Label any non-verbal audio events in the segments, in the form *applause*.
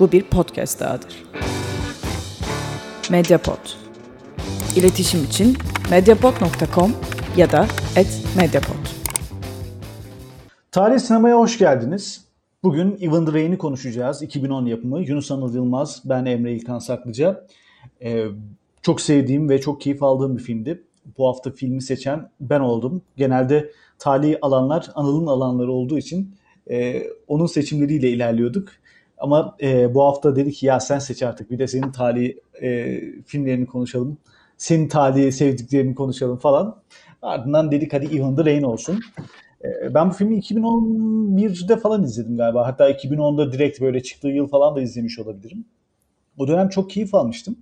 Bu bir podcast dahadır. Mediapod. İletişim için mediapod.com ya da @mediapod. Tarih sinemaya hoş geldiniz. Bugün Even the Rain'i konuşacağız. 2010 yapımı. Yunus Anıl Yılmaz, ben Emre İlkan Saklıca. Ee, çok sevdiğim ve çok keyif aldığım bir filmdi. Bu hafta filmi seçen ben oldum. Genelde talihi alanlar Anıl'ın alanları olduğu için e, onun seçimleriyle ilerliyorduk. Ama e, bu hafta dedi ki ya sen seç artık bir de senin talihi e, filmlerini konuşalım. Senin talihi sevdiklerini konuşalım falan. Ardından dedik hadi Even the Rain olsun. E, ben bu filmi 2011'de falan izledim galiba. Hatta 2010'da direkt böyle çıktığı yıl falan da izlemiş olabilirim. O dönem çok keyif almıştım.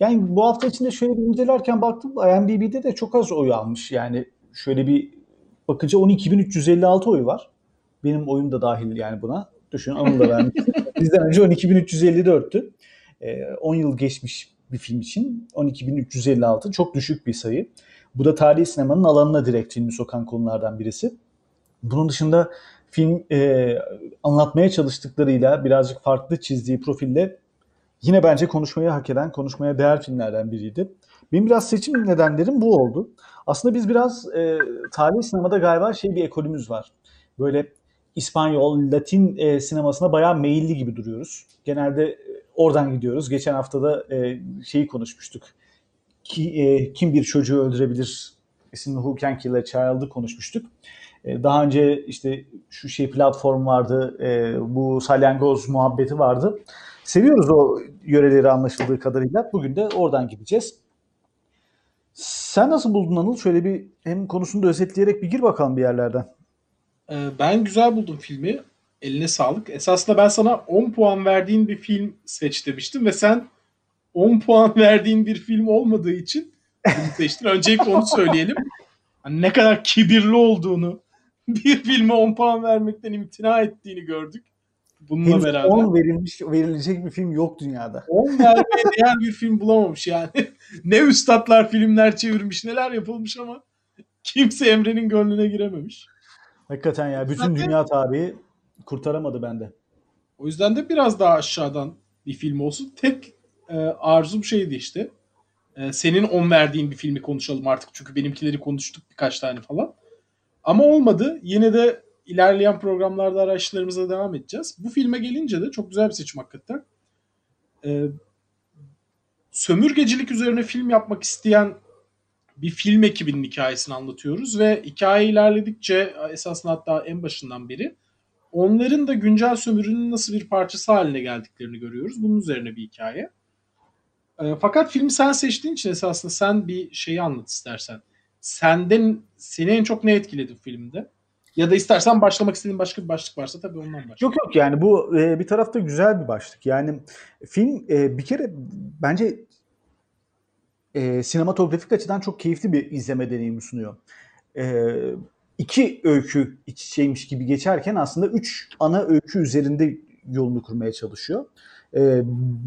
Yani bu hafta içinde şöyle bir incelerken baktım IMDb'de de çok az oy almış. Yani şöyle bir bakınca 12.356 oy var. Benim oyum da dahil yani buna. Düşün Anıl da vermiş. *laughs* Bizden önce 12.354'tü. Ee, 10 yıl geçmiş bir film için 12.356 çok düşük bir sayı. Bu da tarihi sinemanın alanına direkt filmi sokan konulardan birisi. Bunun dışında film e, anlatmaya çalıştıklarıyla birazcık farklı çizdiği profille yine bence konuşmayı hak eden, konuşmaya değer filmlerden biriydi. Benim biraz seçim nedenlerim bu oldu. Aslında biz biraz e, tarihi sinemada galiba şey bir ekolümüz var. Böyle İspanyol, Latin e, sinemasına bayağı meyilli gibi duruyoruz. Genelde e, oradan gidiyoruz. Geçen hafta da e, şeyi konuşmuştuk. Ki, e, kim bir çocuğu öldürebilir isimli Who Can Kill a Child'ı konuşmuştuk. E, daha önce işte şu şey platform vardı, e, bu salyangoz muhabbeti vardı. Seviyoruz o yöreleri anlaşıldığı kadarıyla. Bugün de oradan gideceğiz. Sen nasıl buldun Anıl? Şöyle bir hem konusunu da özetleyerek bir gir bakalım bir yerlerden. Ee, ben güzel buldum filmi. Eline sağlık. Esasında ben sana 10 puan verdiğin bir film seç demiştim ve sen 10 puan *laughs* verdiğin bir film olmadığı için bunu seçtin. Öncelikle onu söyleyelim. Hani ne kadar kibirli olduğunu, *laughs* bir filme 10 puan vermekten imtina ettiğini gördük. Bununla Henüz beraber. 10 verilmiş, verilecek bir film yok dünyada. 10 vermeye değer bir film bulamamış yani. *laughs* ne üstadlar filmler çevirmiş, neler yapılmış ama kimse Emre'nin gönlüne girememiş. Hakikaten ya bütün Zaten- dünya tarihi kurtaramadı bende. O yüzden de biraz daha aşağıdan bir film olsun. Tek e, arzum şeydi işte. E, senin 10 verdiğin bir filmi konuşalım artık. Çünkü benimkileri konuştuk birkaç tane falan. Ama olmadı. Yine de ilerleyen programlarda araçlarımıza devam edeceğiz. Bu filme gelince de çok güzel bir seçim hakikaten. E, sömürgecilik üzerine film yapmak isteyen bir film ekibinin hikayesini anlatıyoruz ve hikaye ilerledikçe esasında hatta en başından beri onların da güncel sömürünün nasıl bir parçası haline geldiklerini görüyoruz. Bunun üzerine bir hikaye. E, fakat filmi sen seçtiğin için esasında sen bir şeyi anlat istersen. Senden seni en çok ne etkiledi filmde? Ya da istersen başlamak istediğin başka bir başlık varsa tabii ondan başla. Yok yok yani bu e, bir tarafta güzel bir başlık. Yani film e, bir kere bence e, sinematografik açıdan çok keyifli bir izleme deneyimi sunuyor. E, iki öykü iç içeymiş gibi geçerken aslında üç ana öykü üzerinde yolunu kurmaya çalışıyor. E,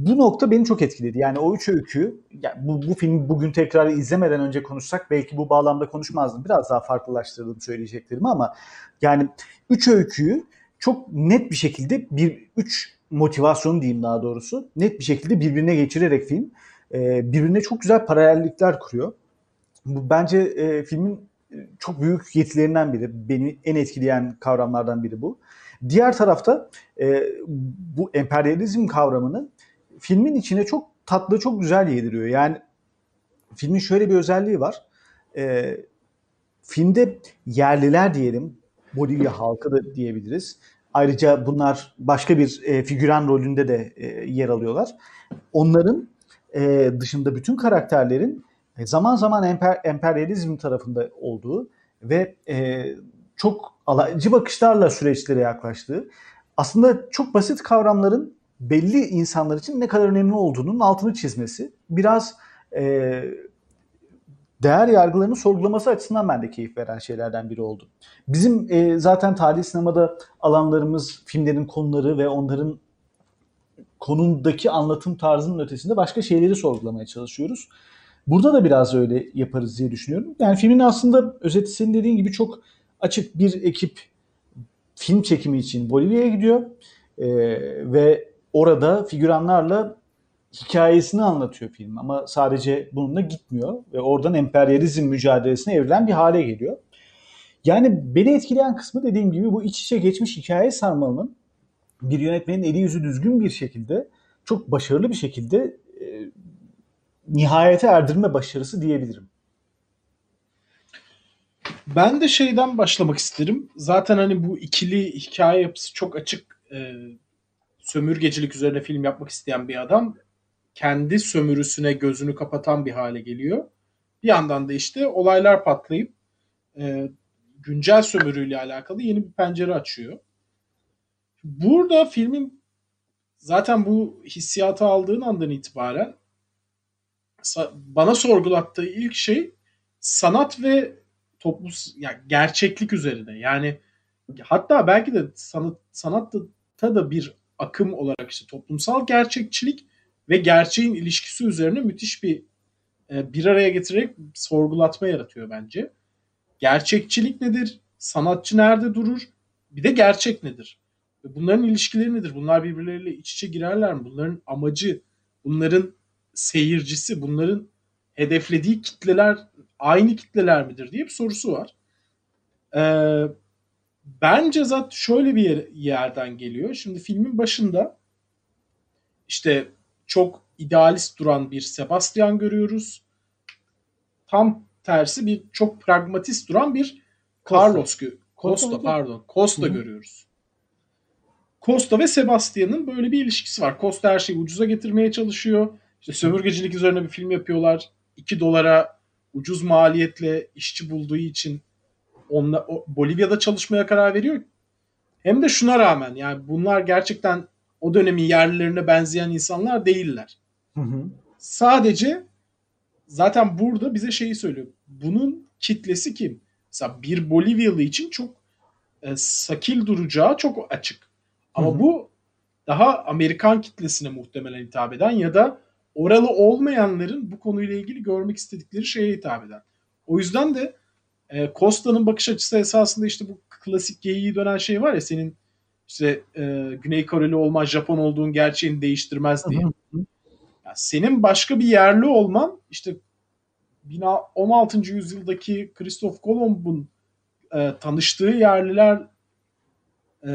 bu nokta beni çok etkiledi. Yani o üç öykü, yani bu, bu filmi bugün tekrar izlemeden önce konuşsak belki bu bağlamda konuşmazdım. Biraz daha farklılaştırdım söyleyeceklerimi ama yani üç öyküyü çok net bir şekilde bir üç motivasyon diyeyim daha doğrusu net bir şekilde birbirine geçirerek film e, birbirine çok güzel paralellikler kuruyor. Bu bence e, filmin çok büyük yetilerinden biri. Beni en etkileyen kavramlardan biri bu. Diğer tarafta e, bu emperyalizm kavramını filmin içine çok tatlı, çok güzel yediriyor. Yani filmin şöyle bir özelliği var. E, filmde yerliler diyelim, Bolivya halkı da diyebiliriz. Ayrıca bunlar başka bir e, figüran rolünde de e, yer alıyorlar. Onların e, dışında bütün karakterlerin e, zaman zaman emper, emperyalizm tarafında olduğu ve e, çok alaycı bakışlarla süreçlere yaklaştığı, aslında çok basit kavramların belli insanlar için ne kadar önemli olduğunun altını çizmesi, biraz e, değer yargılarını sorgulaması açısından ben de keyif veren şeylerden biri oldu. Bizim e, zaten tarihi sinemada alanlarımız, filmlerin konuları ve onların konumdaki anlatım tarzının ötesinde başka şeyleri sorgulamaya çalışıyoruz. Burada da biraz öyle yaparız diye düşünüyorum. Yani filmin aslında özeti senin dediğin gibi çok açık bir ekip film çekimi için Bolivya'ya gidiyor. Ee, ve orada figüranlarla hikayesini anlatıyor film ama sadece bununla gitmiyor ve oradan emperyalizm mücadelesine evrilen bir hale geliyor. Yani beni etkileyen kısmı dediğim gibi bu iç içe geçmiş hikaye sarmalının bir yönetmenin eli yüzü düzgün bir şekilde çok başarılı bir şekilde e, nihayete erdirme başarısı diyebilirim. Ben de şeyden başlamak isterim. Zaten hani bu ikili hikaye yapısı çok açık. E, sömürgecilik üzerine film yapmak isteyen bir adam kendi sömürüsüne gözünü kapatan bir hale geliyor. Bir yandan da işte olaylar patlayıp e, güncel sömürüyle alakalı yeni bir pencere açıyor. Burada filmin zaten bu hissiyatı aldığın andan itibaren bana sorgulattığı ilk şey sanat ve toplum yani gerçeklik üzerine. Yani hatta belki de sanat sanatta da bir akım olarak işte toplumsal gerçekçilik ve gerçeğin ilişkisi üzerine müthiş bir e, bir araya getirerek sorgulatma yaratıyor bence. Gerçekçilik nedir? Sanatçı nerede durur? Bir de gerçek nedir? Bunların ilişkileri nedir? Bunlar birbirleriyle iç içe girerler mi? Bunların amacı, bunların seyircisi, bunların hedeflediği kitleler aynı kitleler midir diye bir sorusu var. Ee, bence zaten şöyle bir yer, yerden geliyor. Şimdi filmin başında işte çok idealist duran bir Sebastian görüyoruz. Tam tersi bir çok pragmatist duran bir Carlos Costa, Costa pardon Costa görüyoruz. Costa ve Sebastian'ın böyle bir ilişkisi var. Costa her şeyi ucuza getirmeye çalışıyor. İşte sömürgecilik üzerine bir film yapıyorlar. 2 dolara ucuz maliyetle işçi bulduğu için onla, o, Bolivya'da çalışmaya karar veriyor. Hem de şuna rağmen yani bunlar gerçekten o dönemin yerlilerine benzeyen insanlar değiller. Hı hı. Sadece zaten burada bize şeyi söylüyor. Bunun kitlesi kim? Mesela bir Bolivyalı için çok e, sakil duracağı çok açık. Ama bu daha Amerikan kitlesine muhtemelen hitap eden ya da oralı olmayanların bu konuyla ilgili görmek istedikleri şeye hitap eden. O yüzden de e, Costa'nın bakış açısı esasında işte bu klasik geyiği dönen şey var ya senin işte e, Güney Koreli olma Japon olduğun gerçeğini değiştirmez diye. Yani senin başka bir yerli olman işte 16. yüzyıldaki Kristof Kolomb'un e, tanıştığı yerliler e,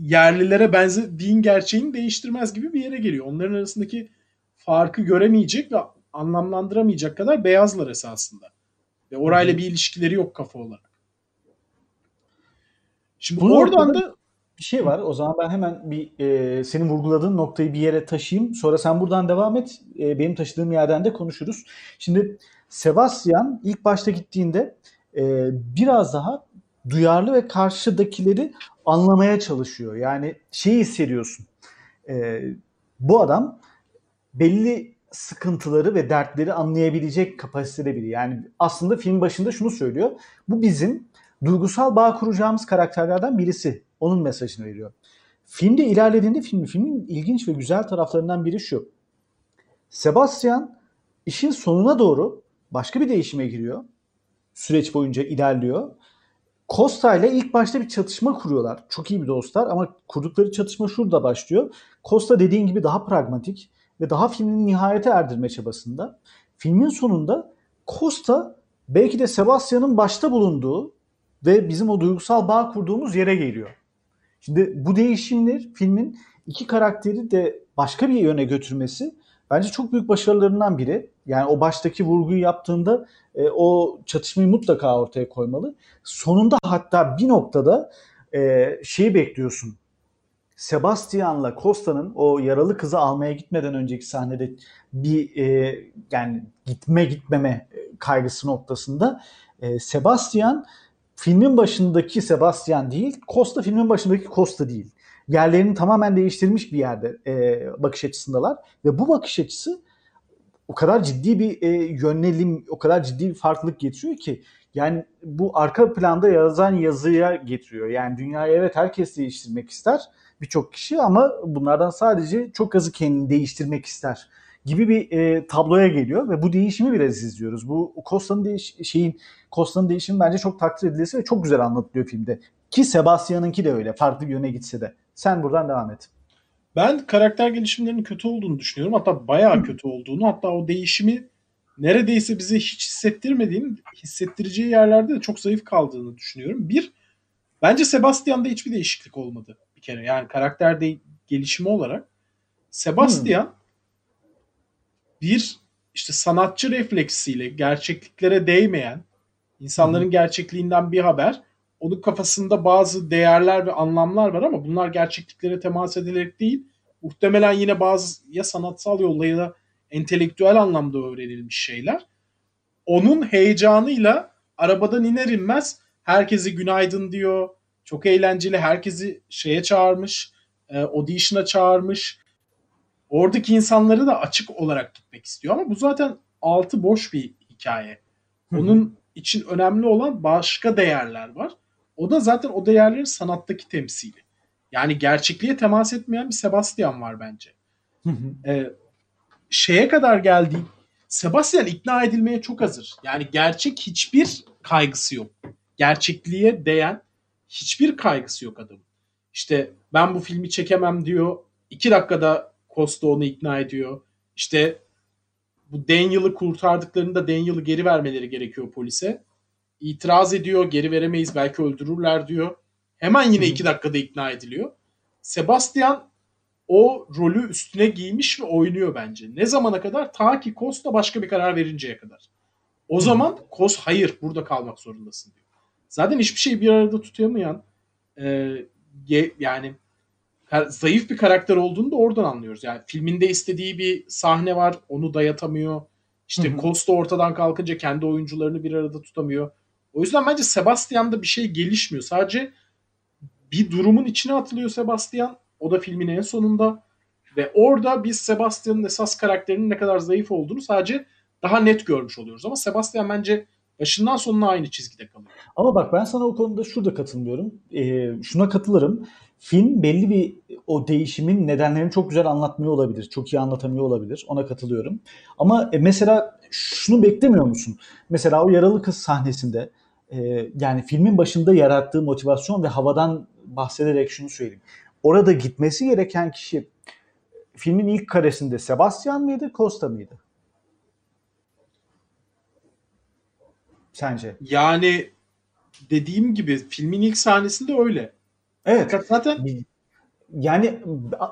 yerlilere benzediğin gerçeğini değiştirmez gibi bir yere geliyor. Onların arasındaki farkı göremeyecek ve anlamlandıramayacak kadar beyazlar esasında. Ve orayla bir ilişkileri yok kafa olarak. Şimdi Bunun oradan da bir şey var. O zaman ben hemen bir e, senin vurguladığın noktayı bir yere taşıyayım. Sonra sen buradan devam et. E, benim taşıdığım yerden de konuşuruz. Şimdi Sebastian ilk başta gittiğinde e, biraz daha duyarlı ve karşıdakileri anlamaya çalışıyor. Yani şeyi hissediyorsun. E, bu adam belli sıkıntıları ve dertleri anlayabilecek kapasitede biri. Yani aslında film başında şunu söylüyor. Bu bizim duygusal bağ kuracağımız karakterlerden birisi. Onun mesajını veriyor. Filmde ilerlediğinde film, filmin ilginç ve güzel taraflarından biri şu. Sebastian işin sonuna doğru başka bir değişime giriyor. Süreç boyunca ilerliyor. Costa ile ilk başta bir çatışma kuruyorlar. Çok iyi bir dostlar ama kurdukları çatışma şurada başlıyor. Costa dediğin gibi daha pragmatik ve daha filmin nihayete erdirme çabasında. Filmin sonunda Costa belki de Sebastian'ın başta bulunduğu ve bizim o duygusal bağ kurduğumuz yere geliyor. Şimdi bu değişimler filmin iki karakteri de başka bir yöne götürmesi bence çok büyük başarılarından biri. Yani o baştaki vurguyu yaptığında e, o çatışmayı mutlaka ortaya koymalı. Sonunda hatta bir noktada e, şeyi bekliyorsun. Sebastian'la Costa'nın o yaralı kızı almaya gitmeden önceki sahnede bir e, yani gitme gitmeme kaygısı noktasında e, Sebastian filmin başındaki Sebastian değil, Costa filmin başındaki Costa değil. Yerlerini tamamen değiştirmiş bir yerde e, bakış açısındalar ve bu bakış açısı o kadar ciddi bir e, yönelim, o kadar ciddi bir farklılık getiriyor ki yani bu arka planda yazan yazıya getiriyor. Yani dünyayı evet herkes değiştirmek ister birçok kişi ama bunlardan sadece çok azı kendini değiştirmek ister gibi bir e, tabloya geliyor ve bu değişimi biraz izliyoruz. Bu Costa'nın değiş şeyin Costa'nın değişimi bence çok takdir edilesi ve çok güzel anlatılıyor filmde. Ki Sebastian'ınki de öyle. Farklı bir yöne gitse de. Sen buradan devam et. Ben karakter gelişimlerinin kötü olduğunu düşünüyorum. Hatta bayağı kötü olduğunu. Hatta o değişimi neredeyse bize hiç hissettirmediğini, hissettireceği yerlerde de çok zayıf kaldığını düşünüyorum. Bir, bence Sebastian'da hiçbir değişiklik olmadı bir kere. Yani karakter de gelişimi olarak. Sebastian bir işte sanatçı refleksiyle gerçekliklere değmeyen, insanların gerçekliğinden bir haber. Onun kafasında bazı değerler ve anlamlar var ama bunlar gerçekliklere temas edilerek değil. Muhtemelen yine bazı ya sanatsal yolla ya da entelektüel anlamda öğrenilmiş şeyler. Onun heyecanıyla arabadan iner inmez herkesi günaydın diyor. Çok eğlenceli. Herkesi şeye çağırmış. E, audition'a çağırmış. Oradaki insanları da açık olarak gitmek istiyor ama bu zaten altı boş bir hikaye. Onun için önemli olan başka değerler var. O da zaten o değerlerin sanattaki temsili. Yani gerçekliğe temas etmeyen bir Sebastian var bence. ee, şeye kadar geldi. Sebastian ikna edilmeye çok hazır. Yani gerçek hiçbir kaygısı yok. Gerçekliğe değen hiçbir kaygısı yok adamın. İşte ben bu filmi çekemem diyor. İki dakikada Costa onu ikna ediyor. İşte bu Daniel'ı kurtardıklarında Daniel'ı geri vermeleri gerekiyor polise. İtiraz ediyor, geri veremeyiz belki öldürürler diyor. Hemen yine iki dakikada ikna ediliyor. Sebastian o rolü üstüne giymiş ve oynuyor bence. Ne zamana kadar? Ta ki Costa başka bir karar verinceye kadar. O zaman Kos hayır burada kalmak zorundasın diyor. Zaten hiçbir şeyi bir arada tutamayan e, yani zayıf bir karakter olduğunu da oradan anlıyoruz. Yani filminde istediği bir sahne var onu dayatamıyor. İşte Costa ortadan kalkınca kendi oyuncularını bir arada tutamıyor. O yüzden bence Sebastian'da bir şey gelişmiyor. Sadece bir durumun içine atılıyor Sebastian. O da filmin en sonunda. Ve orada biz Sebastian'ın esas karakterinin ne kadar zayıf olduğunu sadece daha net görmüş oluyoruz. Ama Sebastian bence başından sonuna aynı çizgide kalıyor. Ama bak ben sana o konuda şurada katılmıyorum. Ee, şuna katılırım. Film belli bir o değişimin nedenlerini çok güzel anlatmıyor olabilir. Çok iyi anlatamıyor olabilir. Ona katılıyorum. Ama e, mesela şunu beklemiyor musun? Mesela o yaralı kız sahnesinde e, yani filmin başında yarattığı motivasyon ve havadan bahsederek şunu söyleyeyim. Orada gitmesi gereken kişi filmin ilk karesinde Sebastian mıydı, Costa mıydı? Sence? Yani dediğim gibi filmin ilk sahnesinde öyle. Evet. Fakat zaten yani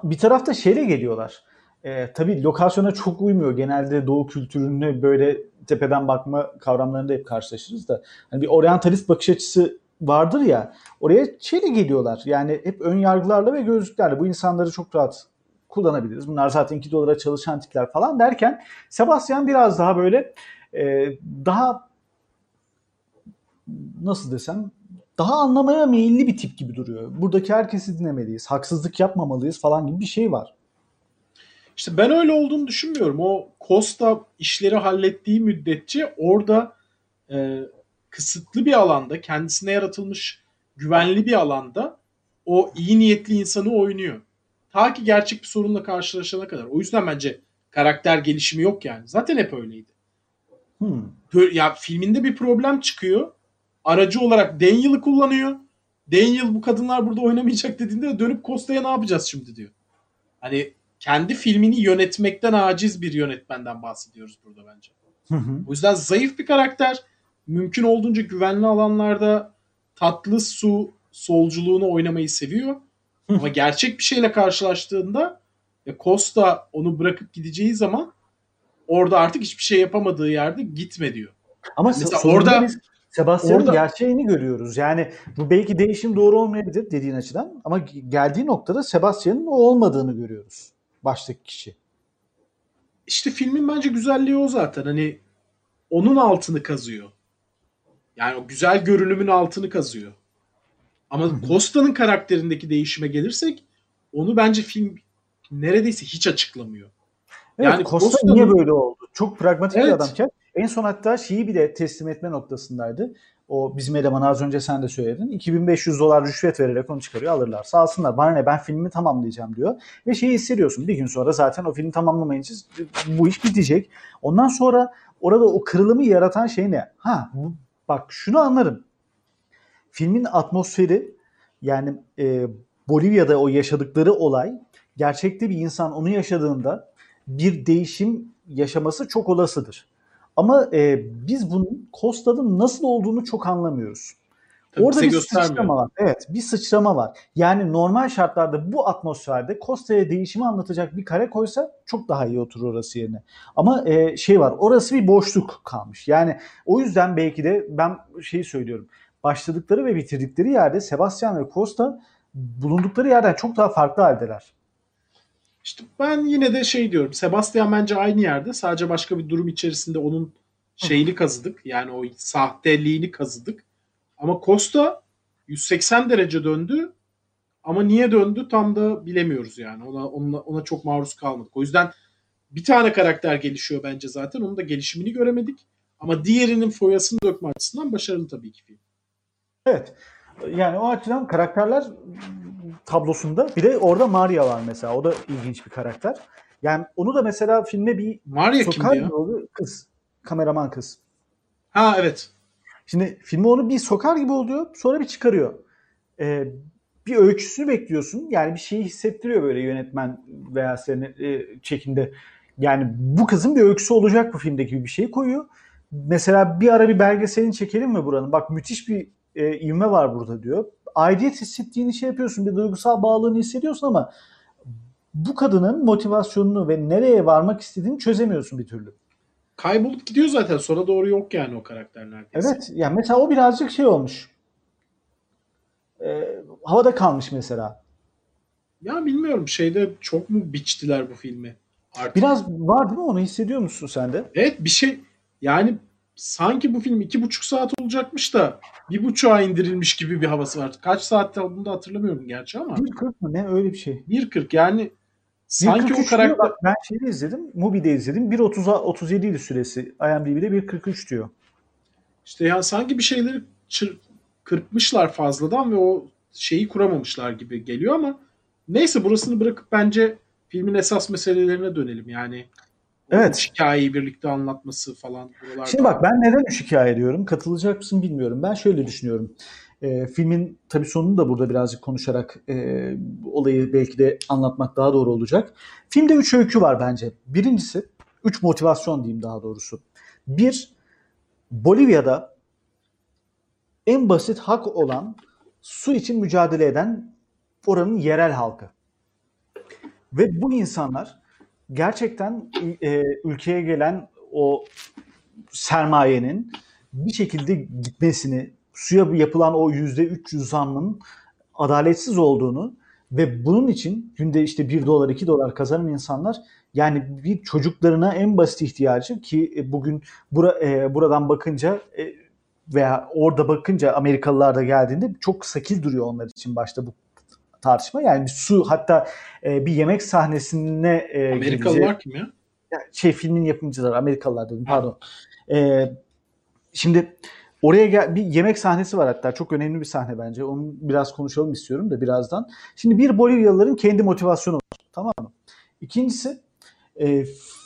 bir tarafta şeyle geliyorlar. Ee, tabii lokasyona çok uymuyor. Genelde doğu kültürünü böyle tepeden bakma kavramlarında hep karşılaşırız da. Hani bir oryantalist bakış açısı vardır ya. Oraya şeyle geliyorlar. Yani hep ön yargılarla ve gözlüklerle. Bu insanları çok rahat kullanabiliriz. Bunlar zaten 2 dolara çalışan tipler falan derken Sebastian biraz daha böyle e, daha nasıl desem daha anlamaya meyilli bir tip gibi duruyor. Buradaki herkesi dinlemeliyiz, haksızlık yapmamalıyız falan gibi bir şey var. İşte ben öyle olduğunu düşünmüyorum. O Costa işleri hallettiği müddetçe orada e, kısıtlı bir alanda, kendisine yaratılmış güvenli bir alanda o iyi niyetli insanı oynuyor. Ta ki gerçek bir sorunla karşılaşana kadar. O yüzden bence karakter gelişimi yok yani. Zaten hep öyleydi. Hmm. Ya filminde bir problem çıkıyor aracı olarak Daniel'ı kullanıyor. Daniel bu kadınlar burada oynamayacak dediğinde dönüp Costa'ya ne yapacağız şimdi diyor. Hani kendi filmini yönetmekten aciz bir yönetmenden bahsediyoruz burada bence. Hı hı. O yüzden zayıf bir karakter. Mümkün olduğunca güvenli alanlarda tatlı su solculuğunu oynamayı seviyor. Ama gerçek bir şeyle karşılaştığında ve Costa onu bırakıp gideceği zaman orada artık hiçbir şey yapamadığı yerde gitme diyor. Ama yani mesela orada biz Sebastian'ın Orada... gerçeğini görüyoruz. Yani bu belki değişim doğru olmayabilir dediğin açıdan ama geldiği noktada Sebastian'ın o olmadığını görüyoruz. Baştaki kişi. İşte filmin bence güzelliği o zaten. Hani onun altını kazıyor. Yani o güzel görünümün altını kazıyor. Ama Costa'nın karakterindeki değişime gelirsek onu bence film neredeyse hiç açıklamıyor. Evet, yani Costa niye böyle oldu? Çok pragmatik evet. bir adamken en son hatta şeyi bile teslim etme noktasındaydı. O bizim eleman az önce sen de söyledin. 2500 dolar rüşvet vererek onu çıkarıyor alırlar. Sağ olsunlar bana ne ben filmi tamamlayacağım diyor. Ve şeyi hissediyorsun bir gün sonra zaten o film tamamlamayınca bu iş bitecek. Ondan sonra orada o kırılımı yaratan şey ne? Ha bak şunu anlarım. Filmin atmosferi Yani e, Bolivya'da o yaşadıkları olay gerçekte bir insan onu yaşadığında bir değişim yaşaması çok olasıdır. Ama e, biz bunun Costa'nın nasıl olduğunu çok anlamıyoruz. Tabii Orada bir sıçrama var. Evet, bir sıçrama var. Yani normal şartlarda bu atmosferde Costa'ya değişimi anlatacak bir kare koysa çok daha iyi oturur orası yerine. Ama e, şey var, orası bir boşluk kalmış. Yani o yüzden belki de ben şeyi söylüyorum. Başladıkları ve bitirdikleri yerde Sebastian ve Costa bulundukları yerden çok daha farklı haldeler. İşte ben yine de şey diyorum. Sebastian bence aynı yerde. Sadece başka bir durum içerisinde onun şeyini kazıdık. Yani o sahteliğini kazıdık. Ama Costa 180 derece döndü. Ama niye döndü tam da bilemiyoruz yani. Ona, ona, ona çok maruz kalmadık. O yüzden bir tane karakter gelişiyor bence zaten. Onun da gelişimini göremedik. Ama diğerinin foyasını dökme açısından başarılı tabii ki film. Evet. Yani o açıdan karakterler tablosunda bir de orada Maria var mesela. O da ilginç bir karakter. Yani onu da mesela filme bir Maria sokar kimdi ya? gibi oluyor. Kız. Kameraman kız. Ha evet. Şimdi filme onu bir sokar gibi oluyor. Sonra bir çıkarıyor. Ee, bir öyküsünü bekliyorsun. Yani bir şeyi hissettiriyor böyle yönetmen veya senin e, çekimde. Yani bu kızın bir öyküsü olacak bu filmdeki gibi bir şey koyuyor. Mesela bir ara bir belgeselini çekelim mi buranın? Bak müthiş bir e, ivme var burada diyor. Aidiyet hissettiğini şey yapıyorsun. Bir duygusal bağlılığını hissediyorsun ama bu kadının motivasyonunu ve nereye varmak istediğini çözemiyorsun bir türlü. Kaybolup gidiyor zaten. Sonra doğru yok yani o karakter neredeyse. Evet. Yani mesela o birazcık şey olmuş. Ee, havada kalmış mesela. Ya bilmiyorum şeyde çok mu biçtiler bu filmi? Artık. Biraz var değil mi? Onu hissediyor musun sen de? Evet bir şey yani sanki bu film iki buçuk saat olacakmış da bir buçuğa indirilmiş gibi bir havası var. Kaç saatte olduğunu da hatırlamıyorum gerçi ama 1.40 mı ne öyle bir şey. 1.40 yani sanki 1.43 o diyor. karakter Bak, ben şeyde izledim. Mubi'de izledim. 1.30'a 37 idi süresi. IMDb'de 1.43 diyor. işte yani sanki bir şeyleri çır- kırpmışlar fazladan ve o şeyi kuramamışlar gibi geliyor ama neyse burasını bırakıp bence filmin esas meselelerine dönelim yani. Evet. hikayeyi birlikte anlatması falan buralarda. Şimdi bak ben neden üç hikaye diyorum? Katılacak mısın bilmiyorum. Ben şöyle düşünüyorum. Ee, filmin tabii sonunu da burada birazcık konuşarak e, olayı belki de anlatmak daha doğru olacak. Filmde üç öykü var bence. Birincisi, üç motivasyon diyeyim daha doğrusu. Bir, Bolivya'da en basit hak olan su için mücadele eden oranın yerel halkı. Ve bu insanlar gerçekten e, ülkeye gelen o sermayenin bir şekilde gitmesini, suya yapılan o yüzde 300 zammın adaletsiz olduğunu ve bunun için günde işte 1 dolar 2 dolar kazanan insanlar yani bir çocuklarına en basit ihtiyacı ki e, bugün bura, e, buradan bakınca e, veya orada bakınca Amerikalılar da geldiğinde çok sakil duruyor onlar için başta bu tartışma. Yani bir su hatta e, bir yemek sahnesine e, Amerikalılar gelince- kim ya? şey filmin yapımcıları Amerikalılar dedim pardon. Ee, şimdi oraya gel bir yemek sahnesi var hatta çok önemli bir sahne bence. Onu biraz konuşalım istiyorum da birazdan. Şimdi bir Bolivyalıların kendi motivasyonu var. Tamam mı? İkincisi e,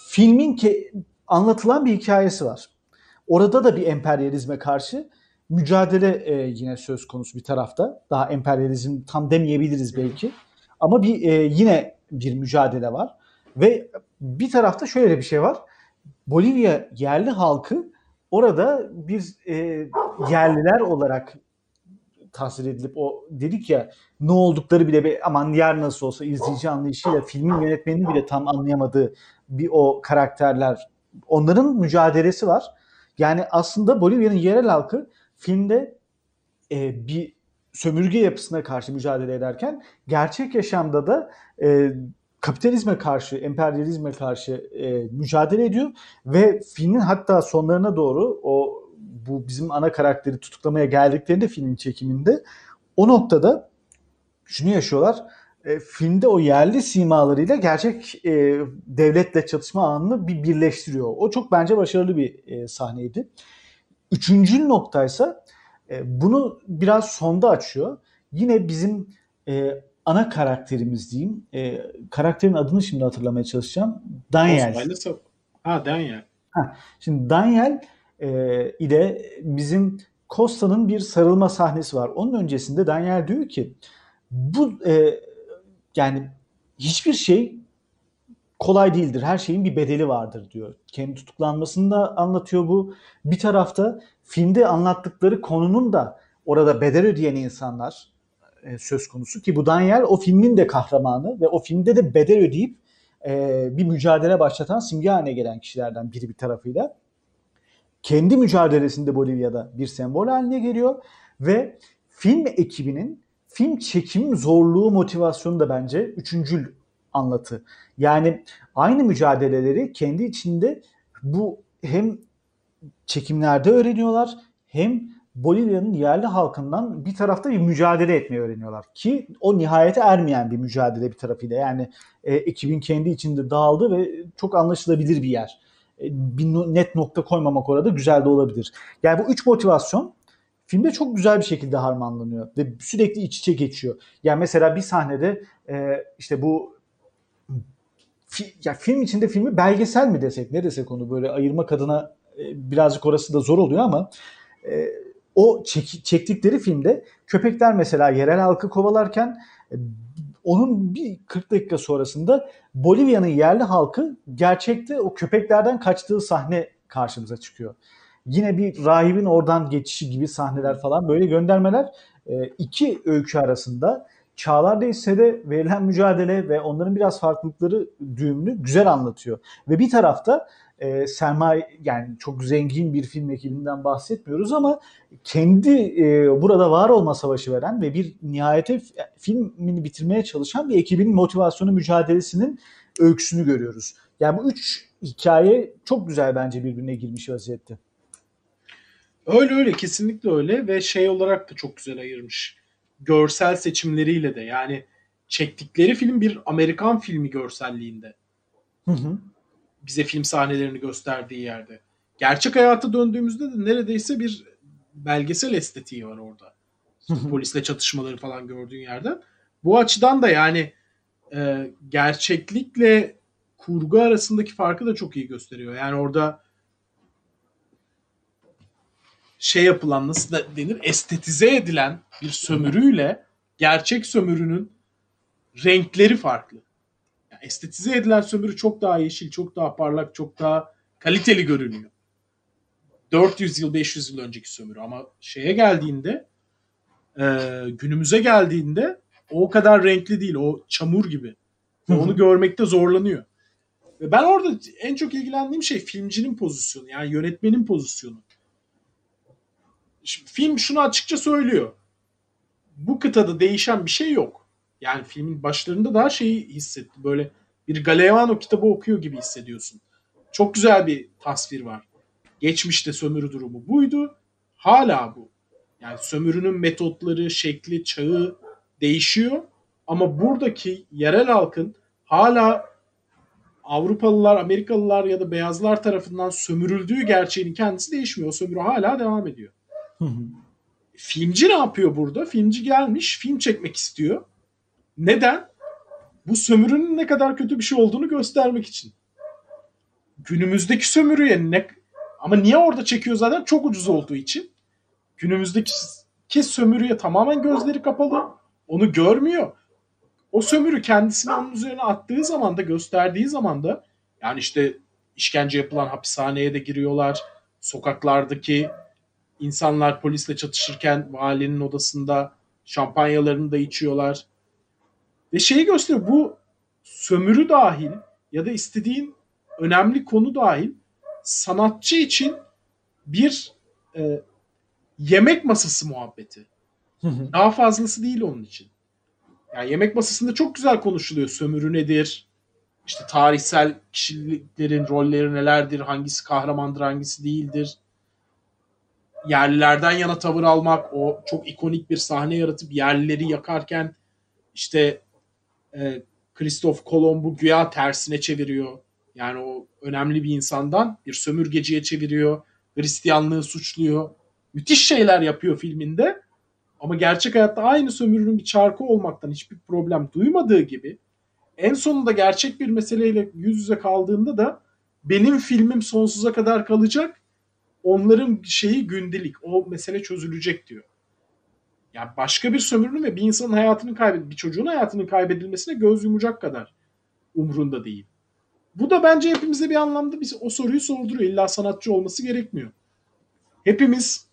filmin ke- anlatılan bir hikayesi var. Orada da bir emperyalizme karşı mücadele e, yine söz konusu bir tarafta. Daha emperyalizm tam demeyebiliriz belki. Ama bir e, yine bir mücadele var. Ve bir tarafta şöyle bir şey var. Bolivya yerli halkı orada bir e, yerliler olarak tasvir edilip o dedik ya ne oldukları bile bir, aman yer nasıl olsa izleyici anlayışıyla filmin yönetmeninin bile tam anlayamadığı bir o karakterler onların mücadelesi var. Yani aslında Bolivya'nın yerel halkı filmde e, bir sömürge yapısına karşı mücadele ederken gerçek yaşamda da e, kapitalizme karşı, emperyalizme karşı e, mücadele ediyor ve filmin hatta sonlarına doğru o bu bizim ana karakteri tutuklamaya geldiklerinde filmin çekiminde o noktada şunu yaşıyorlar. E, filmde o yerli simalarıyla gerçek e, devletle çatışma anını bir birleştiriyor. O çok bence başarılı bir e, sahneydi. Üçüncü noktaysa e, bunu biraz sonda açıyor. Yine bizim e, ana karakterimiz diyeyim. E, karakterin adını şimdi hatırlamaya çalışacağım. Daniel. Ha Daniel. Şimdi Daniel e, ile bizim Costa'nın bir sarılma sahnesi var. Onun öncesinde Daniel diyor ki bu e, yani hiçbir şey kolay değildir. Her şeyin bir bedeli vardır diyor. Kendi tutuklanmasını da anlatıyor bu. Bir tarafta filmde anlattıkları konunun da orada bedel ödeyen insanlar e, söz konusu ki bu Daniel o filmin de kahramanı ve o filmde de bedel ödeyip e, bir mücadele başlatan simge haline gelen kişilerden biri bir tarafıyla. Kendi mücadelesinde Bolivya'da bir sembol haline geliyor ve film ekibinin film çekim zorluğu motivasyonu da bence üçüncül anlatı. Yani aynı mücadeleleri kendi içinde bu hem çekimlerde öğreniyorlar hem Bolivya'nın yerli halkından bir tarafta bir mücadele etmeyi öğreniyorlar. Ki o nihayete ermeyen bir mücadele bir tarafıyla. Yani e, ekibin kendi içinde dağıldı ve çok anlaşılabilir bir yer. E, bir net nokta koymamak orada güzel de olabilir. Yani bu üç motivasyon filmde çok güzel bir şekilde harmanlanıyor ve sürekli iç içe geçiyor. Yani mesela bir sahnede e, işte bu fi, ya film içinde filmi belgesel mi desek ne desek onu böyle ayırmak adına e, birazcık orası da zor oluyor ama e, o çek, çektikleri filmde köpekler mesela yerel halkı kovalarken e, onun bir 40 dakika sonrasında Bolivya'nın yerli halkı gerçekte o köpeklerden kaçtığı sahne karşımıza çıkıyor. Yine bir rahibin oradan geçişi gibi sahneler falan böyle göndermeler e, iki öykü arasında Çağlar Değişse verilen mücadele ve onların biraz farklılıkları düğümünü güzel anlatıyor. Ve bir tarafta e, sermaye yani çok zengin bir film ekibinden bahsetmiyoruz ama kendi e, burada var olma savaşı veren ve bir nihayete filmini bitirmeye çalışan bir ekibin motivasyonu mücadelesinin öyküsünü görüyoruz. Yani bu üç hikaye çok güzel bence birbirine girmiş vaziyette. Öyle öyle kesinlikle öyle ve şey olarak da çok güzel ayırmış. Görsel seçimleriyle de yani çektikleri film bir Amerikan filmi görselliğinde. Hı hı bize film sahnelerini gösterdiği yerde. Gerçek hayata döndüğümüzde de neredeyse bir belgesel estetiği var orada. Polisle çatışmaları falan gördüğün yerden. Bu açıdan da yani e, gerçeklikle kurgu arasındaki farkı da çok iyi gösteriyor. Yani orada şey yapılan nasıl denir estetize edilen bir sömürüyle gerçek sömürünün renkleri farklı estetize edilen sömürü çok daha yeşil, çok daha parlak, çok daha kaliteli görünüyor. 400 yıl, 500 yıl önceki sömürü ama şeye geldiğinde e, günümüze geldiğinde o kadar renkli değil. O çamur gibi. Ve onu görmekte zorlanıyor. Ve ben orada en çok ilgilendiğim şey filmcinin pozisyonu. Yani yönetmenin pozisyonu. Film şunu açıkça söylüyor. Bu kıtada değişen bir şey yok. Yani filmin başlarında daha şeyi hissetti. Böyle bir Galeano kitabı okuyor gibi hissediyorsun. Çok güzel bir tasvir var. Geçmişte sömürü durumu buydu. Hala bu. Yani sömürünün metotları, şekli, çağı değişiyor. Ama buradaki yerel halkın hala Avrupalılar, Amerikalılar ya da beyazlar tarafından sömürüldüğü gerçeğinin kendisi değişmiyor. O sömürü hala devam ediyor. Filmci ne yapıyor burada? Filmci gelmiş, film çekmek istiyor. Neden? Bu sömürünün ne kadar kötü bir şey olduğunu göstermek için. Günümüzdeki sömürüye ne ama niye orada çekiyor zaten? Çok ucuz olduğu için. Günümüzdeki ki sömürüye tamamen gözleri kapalı. Onu görmüyor. O sömürü kendisini onun üzerine attığı zaman da gösterdiği zaman da yani işte işkence yapılan hapishaneye de giriyorlar. Sokaklardaki insanlar polisle çatışırken valinin odasında şampanyalarını da içiyorlar. Ve şeyi gösteriyor bu sömürü dahil ya da istediğin önemli konu dahil sanatçı için bir e, yemek masası muhabbeti. Daha fazlası değil onun için. Yani yemek masasında çok güzel konuşuluyor. Sömürü nedir? İşte tarihsel kişiliklerin rolleri nelerdir? Hangisi kahramandır, hangisi değildir? Yerlilerden yana tavır almak, o çok ikonik bir sahne yaratıp yerlileri yakarken işte e, Christoph Kolomb'u güya tersine çeviriyor. Yani o önemli bir insandan bir sömürgeciye çeviriyor. Hristiyanlığı suçluyor. Müthiş şeyler yapıyor filminde. Ama gerçek hayatta aynı sömürünün bir çarkı olmaktan hiçbir problem duymadığı gibi en sonunda gerçek bir meseleyle yüz yüze kaldığında da benim filmim sonsuza kadar kalacak onların şeyi gündelik. O mesele çözülecek diyor. Yani başka bir sömürünün ve bir insanın hayatının kaybed bir çocuğun hayatının kaybedilmesine göz yumacak kadar umrunda değil. Bu da bence hepimize bir anlamda bir, o soruyu sorduruyor. İlla sanatçı olması gerekmiyor. Hepimiz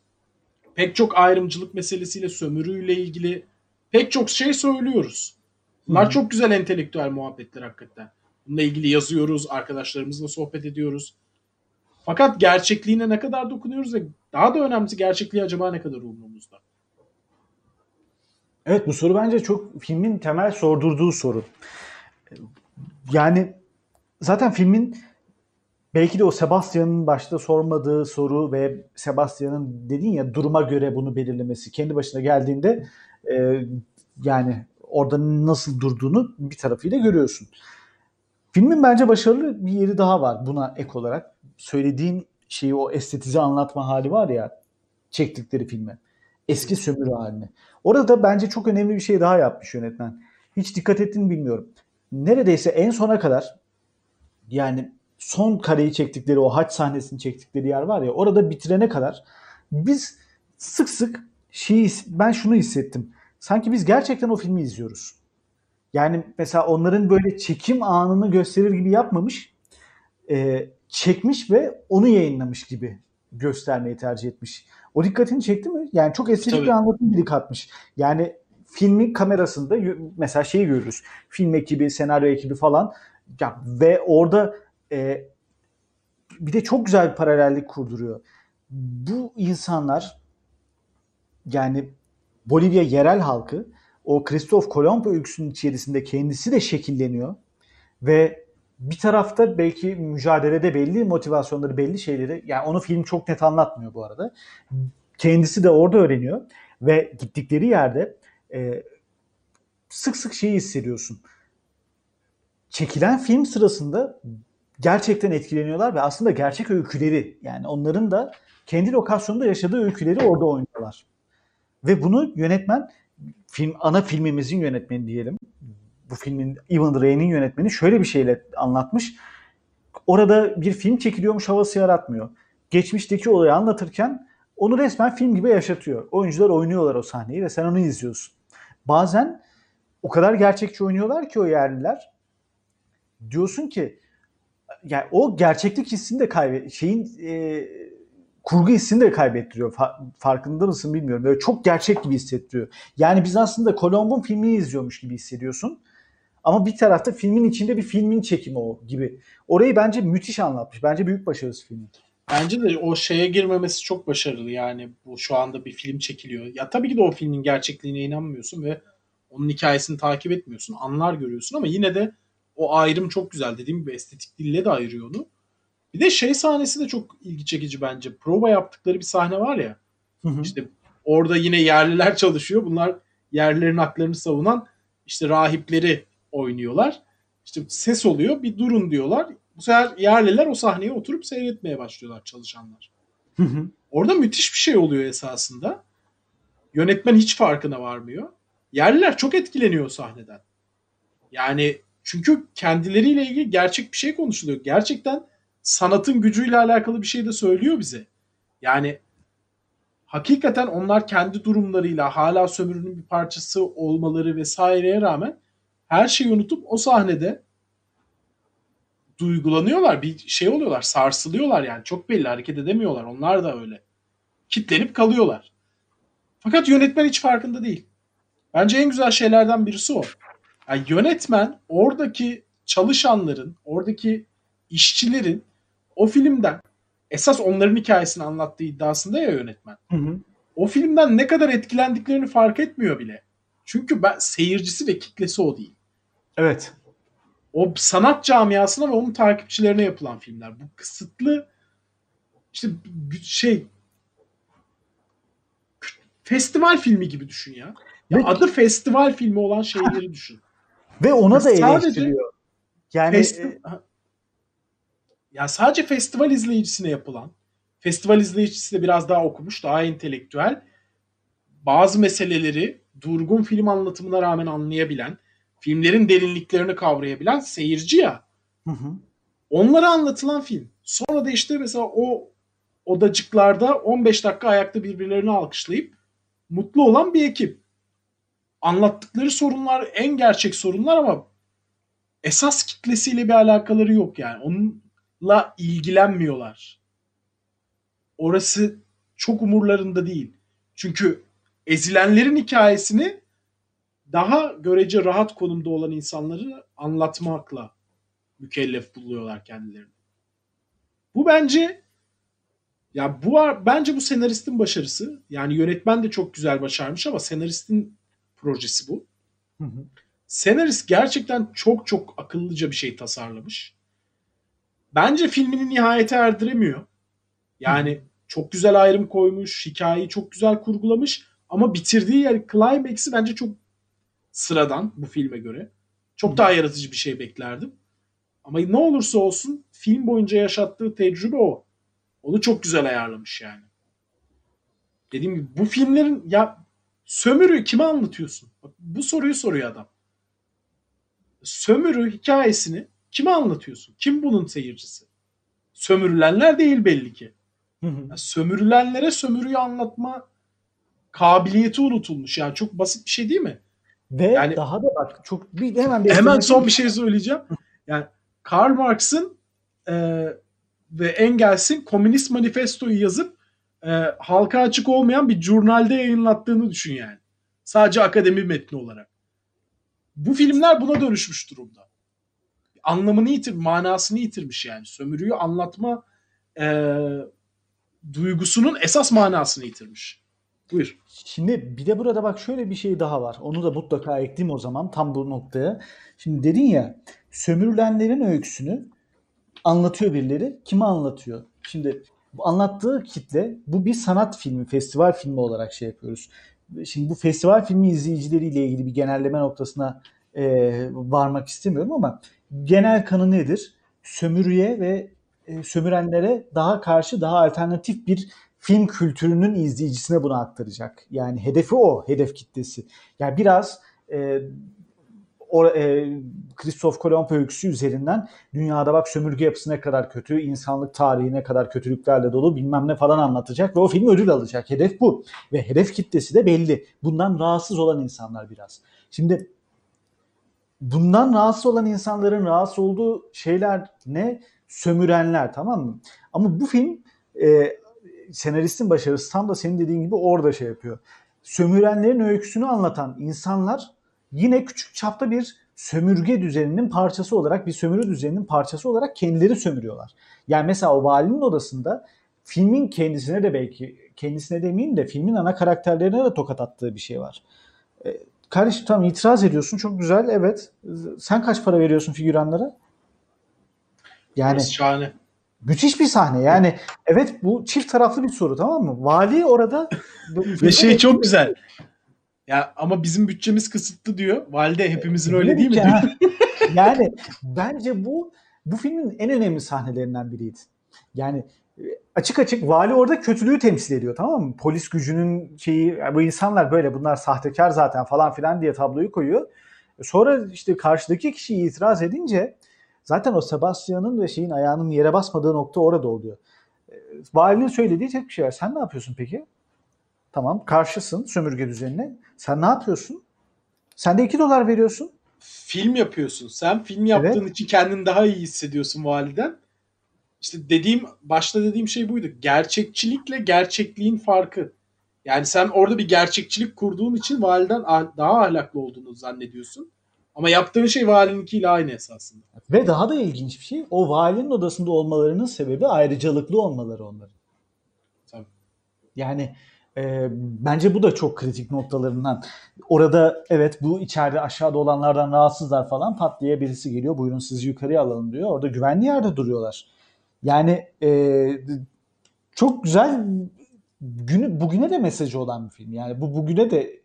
pek çok ayrımcılık meselesiyle, sömürüyle ilgili pek çok şey söylüyoruz. Bunlar Hı. çok güzel entelektüel muhabbetler hakikaten. Bununla ilgili yazıyoruz, arkadaşlarımızla sohbet ediyoruz. Fakat gerçekliğine ne kadar dokunuyoruz ve daha da önemlisi gerçekliği acaba ne kadar umurumuzda? Evet bu soru bence çok filmin temel sordurduğu soru. Yani zaten filmin belki de o Sebastian'ın başta sormadığı soru ve Sebastian'ın dedin ya duruma göre bunu belirlemesi kendi başına geldiğinde e, yani orada nasıl durduğunu bir tarafıyla görüyorsun. Filmin bence başarılı bir yeri daha var buna ek olarak. Söylediğin şeyi o estetize anlatma hali var ya çektikleri filme. Eski sömürü haline. Orada bence çok önemli bir şey daha yapmış yönetmen. Hiç dikkat ettin bilmiyorum. Neredeyse en sona kadar yani son kareyi çektikleri o haç sahnesini çektikleri yer var ya orada bitirene kadar biz sık sık şeyi ben şunu hissettim. Sanki biz gerçekten o filmi izliyoruz. Yani mesela onların böyle çekim anını gösterir gibi yapmamış. e, çekmiş ve onu yayınlamış gibi göstermeyi tercih etmiş. O dikkatini çekti mi? Yani çok Tabii. bir anlatım dili katmış. Yani filmin kamerasında mesela şeyi görürüz. Film ekibi, senaryo ekibi falan. Ya, ve orada e, bir de çok güzel bir paralellik kurduruyor. Bu insanlar yani Bolivya yerel halkı o Kristof Kolomb öyküsünün içerisinde kendisi de şekilleniyor ve bir tarafta belki mücadelede belli motivasyonları, belli şeyleri yani onu film çok net anlatmıyor bu arada. Kendisi de orada öğreniyor ve gittikleri yerde e, sık sık şeyi hissediyorsun. Çekilen film sırasında gerçekten etkileniyorlar ve aslında gerçek öyküleri yani onların da kendi lokasyonunda yaşadığı öyküleri orada oynuyorlar. Ve bunu yönetmen film ana filmimizin yönetmeni diyelim. Bu filmin Evan Ray'nin yönetmeni şöyle bir şeyle anlatmış. Orada bir film çekiliyormuş havası yaratmıyor. Geçmişteki olayı anlatırken onu resmen film gibi yaşatıyor. Oyuncular oynuyorlar o sahneyi ve sen onu izliyorsun. Bazen o kadar gerçekçi oynuyorlar ki o yerliler. Diyorsun ki yani o gerçeklik hissini de kaybet şeyin e, kurgu hissini de kaybettiriyor. Fa- farkında mısın bilmiyorum. Böyle çok gerçek gibi hissettiriyor. Yani biz aslında Colomb'un filmini izliyormuş gibi hissediyorsun. Ama bir tarafta filmin içinde bir filmin çekimi o gibi. Orayı bence müthiş anlatmış. Bence büyük başarısı filmin. Bence de o şeye girmemesi çok başarılı yani bu şu anda bir film çekiliyor. Ya tabii ki de o filmin gerçekliğine inanmıyorsun ve onun hikayesini takip etmiyorsun. Anlar görüyorsun ama yine de o ayrım çok güzel. Dediğim gibi estetik dille de ayırıyor onu. Bir de şey sahnesi de çok ilgi çekici bence. Prova yaptıkları bir sahne var ya. İşte orada yine yerliler çalışıyor. Bunlar yerlilerin haklarını savunan işte rahipleri oynuyorlar. İşte ses oluyor. Bir durun diyorlar. Bu sefer yerliler o sahneye oturup seyretmeye başlıyorlar çalışanlar. Hı hı. Orada müthiş bir şey oluyor esasında. Yönetmen hiç farkına varmıyor. Yerliler çok etkileniyor sahneden. Yani çünkü kendileriyle ilgili gerçek bir şey konuşuluyor. Gerçekten sanatın gücüyle alakalı bir şey de söylüyor bize. Yani hakikaten onlar kendi durumlarıyla hala sömürünün bir parçası olmaları vesaireye rağmen her şeyi unutup o sahnede duygulanıyorlar. Bir şey oluyorlar. Sarsılıyorlar yani. Çok belli hareket edemiyorlar. Onlar da öyle. Kitlenip kalıyorlar. Fakat yönetmen hiç farkında değil. Bence en güzel şeylerden birisi o. Yani yönetmen oradaki çalışanların, oradaki işçilerin o filmden esas onların hikayesini anlattığı iddiasında ya yönetmen. Hı hı. O filmden ne kadar etkilendiklerini fark etmiyor bile. Çünkü ben seyircisi ve kitlesi o değil. Evet. O sanat camiasına ve onun takipçilerine yapılan filmler. Bu kısıtlı işte şey festival filmi gibi düşün ya. ya Ve- adı festival filmi olan şeyleri *laughs* düşün. Ve ona da Sadece eleştiriyor. Yani Festi- e, ya sadece festival izleyicisine yapılan, festival izleyicisi de biraz daha okumuş, daha entelektüel, bazı meseleleri durgun film anlatımına rağmen anlayabilen, filmlerin derinliklerini kavrayabilen seyirci ya. hı hı. Onlara anlatılan film. Sonra da işte mesela o odacıklarda 15 dakika ayakta birbirlerini alkışlayıp mutlu olan bir ekip. Anlattıkları sorunlar en gerçek sorunlar ama esas kitlesiyle bir alakaları yok yani. Onunla ilgilenmiyorlar. Orası çok umurlarında değil. Çünkü ezilenlerin hikayesini daha görece rahat konumda olan insanları anlatmakla mükellef buluyorlar kendilerini. Bu bence ya bu bence bu senaristin başarısı. Yani yönetmen de çok güzel başarmış ama senaristin projesi bu. Hı hı. Senarist gerçekten çok çok akıllıca bir şey tasarlamış. Bence filmini nihayete erdiremiyor. Yani hı. çok güzel ayrım koymuş, hikayeyi çok güzel kurgulamış ama bitirdiği yer climax'i bence çok sıradan bu filme göre. Çok daha yaratıcı bir şey beklerdim. Ama ne olursa olsun film boyunca yaşattığı tecrübe o. Onu çok güzel ayarlamış yani. Dediğim gibi bu filmlerin ya sömürü kime anlatıyorsun? Bak, bu soruyu soruyor adam. Sömürü hikayesini kime anlatıyorsun? Kim bunun seyircisi? Sömürülenler değil belli ki. Ya sömürülenlere sömürüyü anlatma kabiliyeti unutulmuş. Yani çok basit bir şey değil mi? Ve yani, daha da bak çok bir hemen bir hemen son bir şey söyleyeceğim. Yani Karl Marx'ın e, ve Engels'in Komünist Manifesto'yu yazıp e, halka açık olmayan bir jurnalde yayınlattığını düşün yani. Sadece akademi metni olarak. Bu filmler buna dönüşmüş durumda. Anlamını yitir, manasını yitirmiş yani. Sömürüyü anlatma e, duygusunun esas manasını yitirmiş. Buyur. Şimdi bir de burada bak şöyle bir şey daha var. Onu da mutlaka ekleyeyim o zaman tam bu noktaya. Şimdi dedin ya sömürülenlerin öyküsünü anlatıyor birileri. Kime anlatıyor? Şimdi anlattığı kitle bu bir sanat filmi, festival filmi olarak şey yapıyoruz. Şimdi bu festival filmi izleyicileriyle ilgili bir genelleme noktasına e, varmak istemiyorum ama genel kanı nedir? Sömürüye ve e, sömürenlere daha karşı daha alternatif bir film kültürünün izleyicisine bunu aktaracak. Yani hedefi o, hedef kitlesi. Yani biraz e, o, e, Christoph Kolomb öyküsü üzerinden dünyada bak sömürge yapısı ne kadar kötü, insanlık tarihi ne kadar kötülüklerle dolu bilmem ne falan anlatacak ve o film ödül alacak. Hedef bu. Ve hedef kitlesi de belli. Bundan rahatsız olan insanlar biraz. Şimdi bundan rahatsız olan insanların rahatsız olduğu şeyler ne? Sömürenler tamam mı? Ama bu film e, senaristin başarısı tam da senin dediğin gibi orada şey yapıyor. Sömürenlerin öyküsünü anlatan insanlar yine küçük çapta bir sömürge düzeninin parçası olarak, bir sömürü düzeninin parçası olarak kendileri sömürüyorlar. Yani mesela o valinin odasında filmin kendisine de belki, kendisine demeyeyim de filmin ana karakterlerine de tokat attığı bir şey var. E, kardeşim tamam itiraz ediyorsun çok güzel evet. Sen kaç para veriyorsun figüranlara? Yani şahane. Müthiş bir sahne. Yani evet bu çift taraflı bir soru tamam mı? Vali orada *laughs* ve şey çok güzel. Ya ama bizim bütçemiz kısıtlı diyor. Valide hepimizin öyle değil mi diyor. *laughs* yani bence bu bu filmin en önemli sahnelerinden biriydi. Yani açık açık vali orada kötülüğü temsil ediyor tamam mı? Polis gücünün şeyi bu insanlar böyle bunlar sahtekar zaten falan filan diye tabloyu koyuyor. Sonra işte karşıdaki kişi itiraz edince zaten o Sebastian'ın ve şeyin ayağının yere basmadığı nokta orada oluyor. E, valinin söylediği tek bir şey var. Sen ne yapıyorsun peki? Tamam karşısın sömürge düzenine. Sen ne yapıyorsun? Sen de 2 dolar veriyorsun. Film yapıyorsun. Sen film yaptığın evet. için kendini daha iyi hissediyorsun validen. İşte dediğim başta dediğim şey buydu. Gerçekçilikle gerçekliğin farkı. Yani sen orada bir gerçekçilik kurduğun için validen daha ahlaklı olduğunu zannediyorsun. Ama yaptığın şey valininkiyle aynı esasında. Ve daha da ilginç bir şey o valinin odasında olmalarının sebebi ayrıcalıklı olmaları onların. Tabii. Yani e, bence bu da çok kritik noktalarından. Orada evet bu içeride aşağıda olanlardan rahatsızlar falan pat diye birisi geliyor buyurun sizi yukarıya alalım diyor. Orada güvenli yerde duruyorlar. Yani e, çok güzel günü bugüne de mesajı olan bir film. Yani bu bugüne de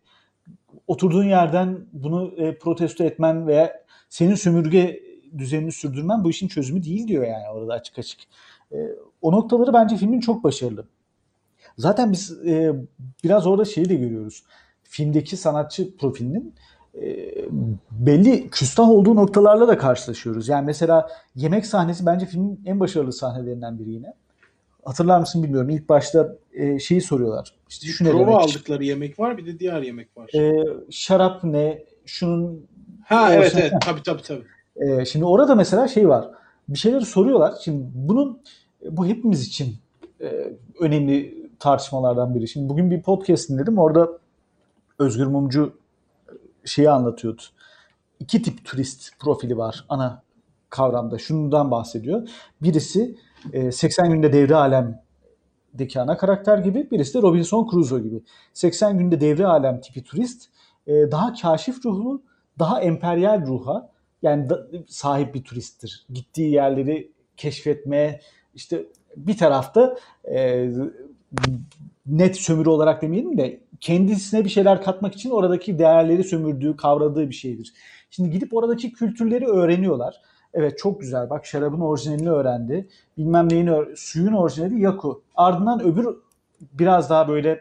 oturduğun yerden bunu e, protesto etmen veya senin sömürge düzenini sürdürmen bu işin çözümü değil diyor yani orada açık açık. E, o noktaları bence filmin çok başarılı. Zaten biz e, biraz orada şeyi de görüyoruz. Filmdeki sanatçı profilinin e, belli küstah olduğu noktalarla da karşılaşıyoruz. Yani mesela yemek sahnesi bence filmin en başarılı sahnelerinden biri yine. Hatırlar mısın bilmiyorum. İlk başta e, şeyi soruyorlar. İşte şu ne prova demek? aldıkları yemek var bir de diğer yemek var. E, şarap ne? Şunun ha evet evet *laughs* tabii tabii tabii. e, şimdi orada mesela şey var. Bir şeyleri soruyorlar. Şimdi bunun bu hepimiz için e, önemli tartışmalardan biri. Şimdi bugün bir podcast dinledim. Orada Özgür Mumcu şeyi anlatıyordu. İki tip turist profili var ana kavramda. Şundan bahsediyor. Birisi e, 80 günde devre alemdeki ana karakter gibi. Birisi de Robinson Crusoe gibi. 80 günde devre alem tipi turist e, daha kaşif ruhlu, daha emperyal ruha yani da- sahip bir turisttir. Gittiği yerleri keşfetmeye işte bir tarafta e, net sömürü olarak demeyelim de kendisine bir şeyler katmak için oradaki değerleri sömürdüğü, kavradığı bir şeydir. Şimdi gidip oradaki kültürleri öğreniyorlar. Evet çok güzel. Bak şarabın orijinalini öğrendi. Bilmem neyin suyun orijinali Yaku. Ardından öbür biraz daha böyle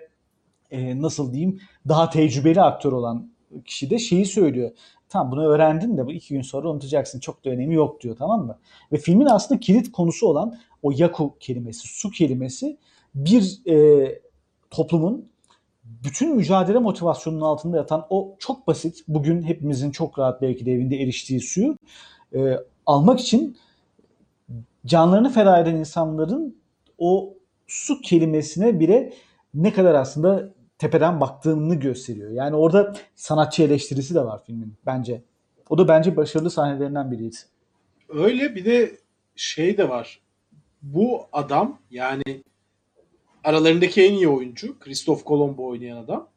e, nasıl diyeyim daha tecrübeli aktör olan kişi de şeyi söylüyor. Tamam bunu öğrendin de bu iki gün sonra unutacaksın. Çok da önemi yok diyor tamam mı? Ve filmin aslında kilit konusu olan o yaku kelimesi, su kelimesi bir e, toplumun bütün mücadele motivasyonunun altında yatan o çok basit, bugün hepimizin çok rahat belki de evinde eriştiği suyu e, almak için canlarını feda eden insanların o su kelimesine bile ne kadar aslında tepeden baktığını gösteriyor. Yani orada sanatçı eleştirisi de var filmin bence. O da bence başarılı sahnelerinden biriydi. Öyle bir de şey de var. Bu adam yani aralarındaki en iyi oyuncu Christoph Colombo oynayan adam.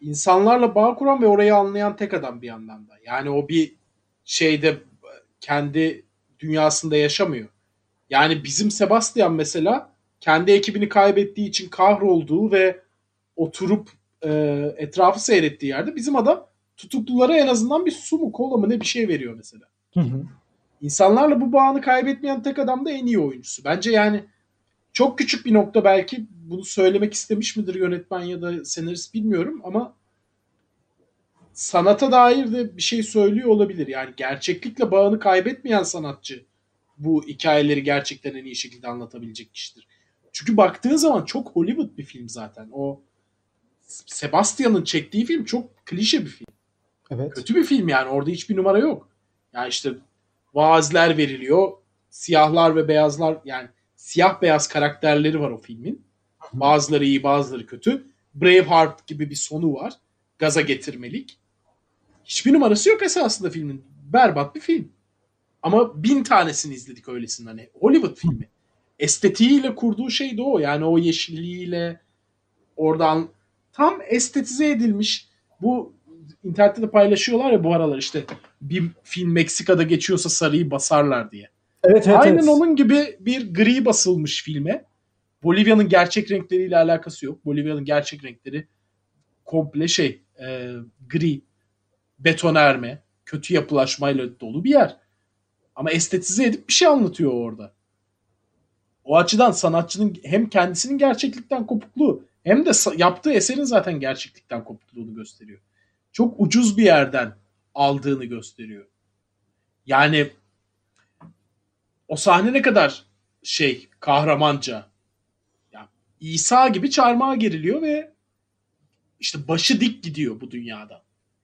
insanlarla bağ kuran ve orayı anlayan tek adam bir yandan da. Yani o bir şeyde kendi dünyasında yaşamıyor. Yani bizim Sebastian mesela kendi ekibini kaybettiği için kahrolduğu ve oturup e, etrafı seyrettiği yerde bizim adam tutuklulara en azından bir su mu kola mı ne bir şey veriyor mesela. Hı hı. İnsanlarla bu bağını kaybetmeyen tek adam da en iyi oyuncusu. Bence yani çok küçük bir nokta belki bunu söylemek istemiş midir yönetmen ya da senarist bilmiyorum ama sanata dair de bir şey söylüyor olabilir. Yani gerçeklikle bağını kaybetmeyen sanatçı bu hikayeleri gerçekten en iyi şekilde anlatabilecek kişidir. Çünkü baktığın zaman çok Hollywood bir film zaten. O Sebastian'ın çektiği film çok klişe bir film. Evet. Kötü bir film yani. Orada hiçbir numara yok. Yani işte vaazler veriliyor. Siyahlar ve beyazlar yani siyah beyaz karakterleri var o filmin. Bazıları iyi bazıları kötü. Braveheart gibi bir sonu var. Gaza getirmelik. Hiçbir numarası yok esasında filmin. Berbat bir film. Ama bin tanesini izledik öylesine hani. Hollywood filmi. Estetiğiyle kurduğu şey de o. Yani o yeşilliğiyle oradan tam estetize edilmiş. Bu internette de paylaşıyorlar ya bu aralar işte bir film Meksika'da geçiyorsa sarıyı basarlar diye. Evet evet. Aynen evet. onun gibi bir gri basılmış filme. Bolivya'nın gerçek renkleriyle alakası yok. Bolivya'nın gerçek renkleri komple şey e, gri, betonerme, kötü yapılaşmayla dolu bir yer. Ama estetize edip bir şey anlatıyor orada. O açıdan sanatçının hem kendisinin gerçeklikten kopukluğu hem de yaptığı eserin zaten gerçeklikten kopukluğunu gösteriyor. Çok ucuz bir yerden aldığını gösteriyor. Yani o sahne ne kadar şey kahramanca. Ya İsa gibi çarmıha geriliyor ve işte başı dik gidiyor bu dünyada.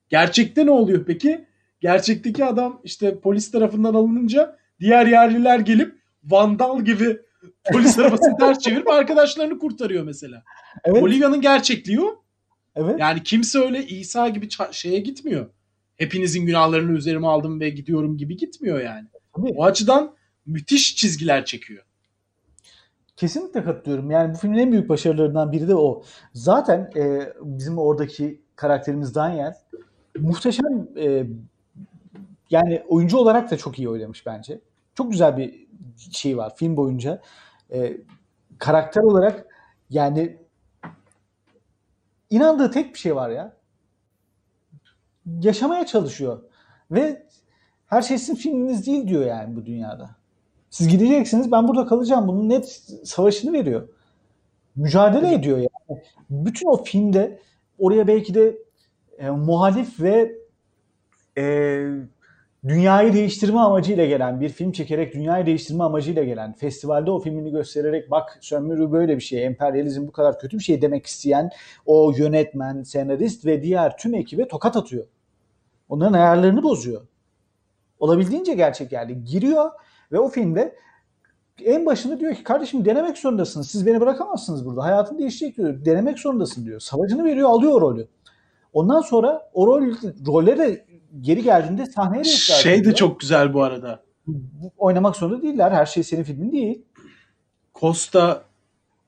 Gerçekte ne oluyor peki? Gerçekteki adam işte polis tarafından alınınca diğer yerliler gelip vandal gibi *laughs* polis arabasını ters çevirip arkadaşlarını kurtarıyor mesela. Evet. Bolivya'nın gerçekliği o. evet. Yani kimse öyle İsa gibi şeye gitmiyor. Hepinizin günahlarını üzerime aldım ve gidiyorum gibi gitmiyor yani. Tabii. O açıdan müthiş çizgiler çekiyor. Kesinlikle katılıyorum. Yani bu filmin en büyük başarılarından biri de o. Zaten e, bizim oradaki karakterimiz Daniel muhteşem e, yani oyuncu olarak da çok iyi oynamış bence. Çok güzel bir şey var film boyunca. E, karakter olarak yani inandığı tek bir şey var ya. Yaşamaya çalışıyor. Ve her şey sizin filminiz değil diyor yani bu dünyada. Siz gideceksiniz ben burada kalacağım. Bunun net savaşını veriyor. Mücadele ediyor yani. Bütün o filmde oraya belki de e, muhalif ve e, dünyayı değiştirme amacıyla gelen bir film çekerek dünyayı değiştirme amacıyla gelen festivalde o filmini göstererek bak sömürü böyle bir şey emperyalizm bu kadar kötü bir şey demek isteyen o yönetmen senarist ve diğer tüm ekibe tokat atıyor. Onların ayarlarını bozuyor. Olabildiğince gerçek yani giriyor ve o filmde en başında diyor ki kardeşim denemek zorundasınız. Siz beni bırakamazsınız burada. Hayatın değişecek diyor. Denemek zorundasın diyor. Savaşını veriyor alıyor rolü. Ondan sonra o rol, rolle de geri geldiğinde sahneye de Şey de çok güzel bu arada. Oynamak zorunda değiller. Her şey senin filmin değil. Costa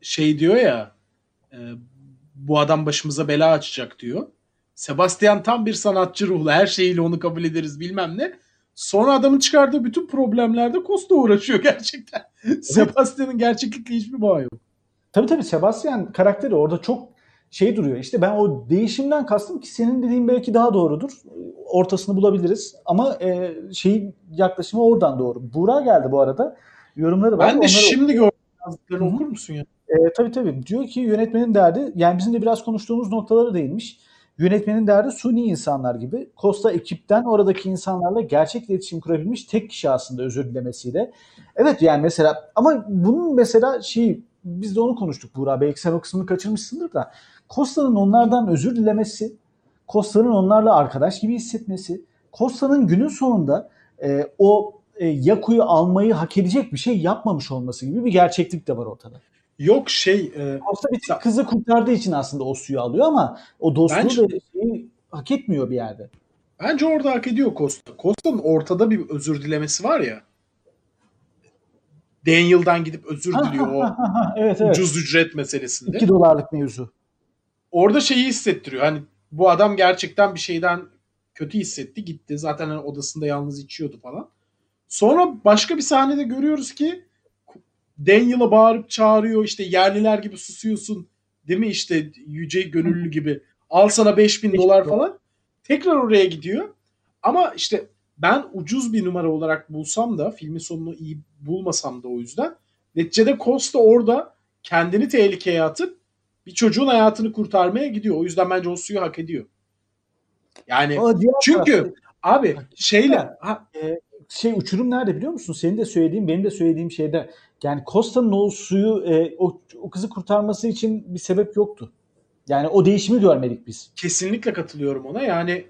şey diyor ya e, bu adam başımıza bela açacak diyor. Sebastian tam bir sanatçı ruhlu. Her şeyiyle onu kabul ederiz bilmem ne. Sonra adamın çıkardığı bütün problemlerde Costa uğraşıyor *laughs* gerçekten. Sebastian'ın gerçeklikle hiçbir bağı yok. Tabii tabii Sebastian karakteri orada çok şey duruyor. İşte ben o değişimden kastım ki senin dediğin belki daha doğrudur. Ortasını bulabiliriz. Ama e, şeyin yaklaşımı oradan doğru. Buğra geldi bu arada. Yorumları var. Ben de Onları- şimdi gördüm yazdıklarını okur musun ya? E, tabii tabii. Diyor ki yönetmenin derdi, yani bizim de biraz konuştuğumuz noktalara değinmiş. Yönetmenin derdi suni insanlar gibi. Costa ekipten oradaki insanlarla gerçek iletişim kurabilmiş tek kişi aslında özür dilemesiyle. Evet yani mesela ama bunun mesela şey biz de onu konuştuk Buğra. Belki sen o kısmını kaçırmışsındır da. Costa'nın onlardan özür dilemesi, Costa'nın onlarla arkadaş gibi hissetmesi, Costa'nın günün sonunda e, o e, Yaku'yu almayı hak edecek bir şey yapmamış olması gibi bir gerçeklik de var ortada. Yok şey e, Costa bir kızı kurtardığı için aslında o suyu alıyor ama o dostluğu Bence- ve şeyi hak etmiyor bir yerde. bence orada hak ediyor Costa. Costa'nın ortada bir özür dilemesi var ya. Daniel'dan gidip özür diliyor o evet evet. ucuz ücret meselesinde. 2 dolarlık mevzu. orada şeyi hissettiriyor. Hani bu adam gerçekten bir şeyden kötü hissetti gitti. Zaten hani odasında yalnız içiyordu falan. Sonra başka bir sahnede görüyoruz ki Daniel'a bağırıp çağırıyor. işte yerliler gibi susuyorsun. Değil mi işte yüce gönüllü gibi. Al sana 5000 Beş dolar dolar. falan. Tekrar oraya gidiyor. Ama işte ben ucuz bir numara olarak bulsam da filmin sonunu iyi bulmasam da o yüzden. Neticede Costa orada kendini tehlikeye atıp bir çocuğun hayatını kurtarmaya gidiyor. O yüzden bence o suyu hak ediyor. Yani çünkü abi şeyle ha, şey uçurum nerede biliyor musun? Senin de söylediğin, benim de söylediğim şeyde. Yani Costa'nın o suyu, e, o, o kızı kurtarması için bir sebep yoktu. Yani o değişimi görmedik biz. kesinlikle katılıyorum ona. Yani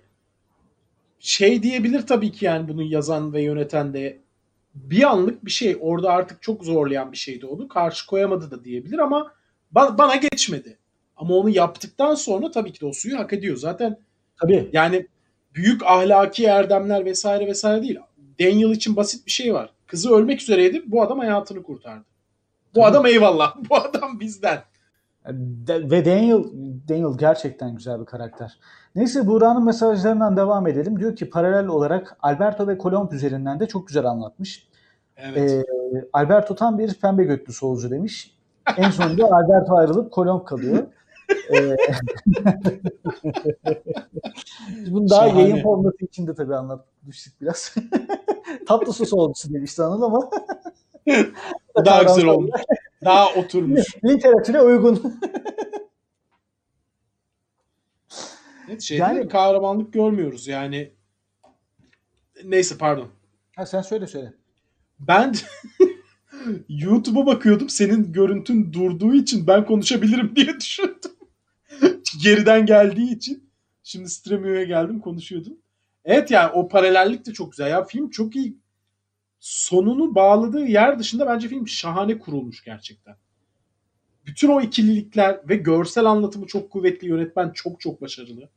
şey diyebilir tabii ki yani bunu yazan ve yöneten de bir anlık bir şey. Orada artık çok zorlayan bir şeydi onu. Karşı koyamadı da diyebilir ama ba- bana geçmedi. Ama onu yaptıktan sonra tabii ki de o suyu hak ediyor. Zaten Tabii. yani büyük ahlaki erdemler vesaire vesaire değil. Daniel için basit bir şey var. Kızı ölmek üzereydi. Bu adam hayatını kurtardı. Bu adam eyvallah. *laughs* Bu adam bizden. De- ve Daniel Daniel gerçekten güzel bir karakter. Neyse Buğra'nın mesajlarından devam edelim. Diyor ki paralel olarak Alberto ve Kolomb üzerinden de çok güzel anlatmış. Evet. Ee, Alberto tam bir pembe götlü solcu demiş. En sonunda *laughs* Alberto ayrılıp Kolomb kalıyor. Ee, *laughs* Bunu daha Şahane. yayın formatı içinde tabii anlatmıştık biraz. *laughs* Tatlı su solcusu demişti Anıl ama daha güzel olmuş. Daha oturmuş. literatüre uygun. Evet, şeyde Yani- de kahramanlık görmüyoruz yani. Neyse pardon. ha, sen söyle söyle. Ben *laughs* YouTube'a bakıyordum. Senin görüntün durduğu için ben konuşabilirim diye düşündüm. *laughs* Geriden geldiği için. Şimdi Stremio'ya geldim konuşuyordum. Evet yani o paralellik de çok güzel. Ya film çok iyi. Sonunu bağladığı yer dışında bence film şahane kurulmuş gerçekten. Bütün o ikililikler ve görsel anlatımı çok kuvvetli. Yönetmen çok çok başarılı.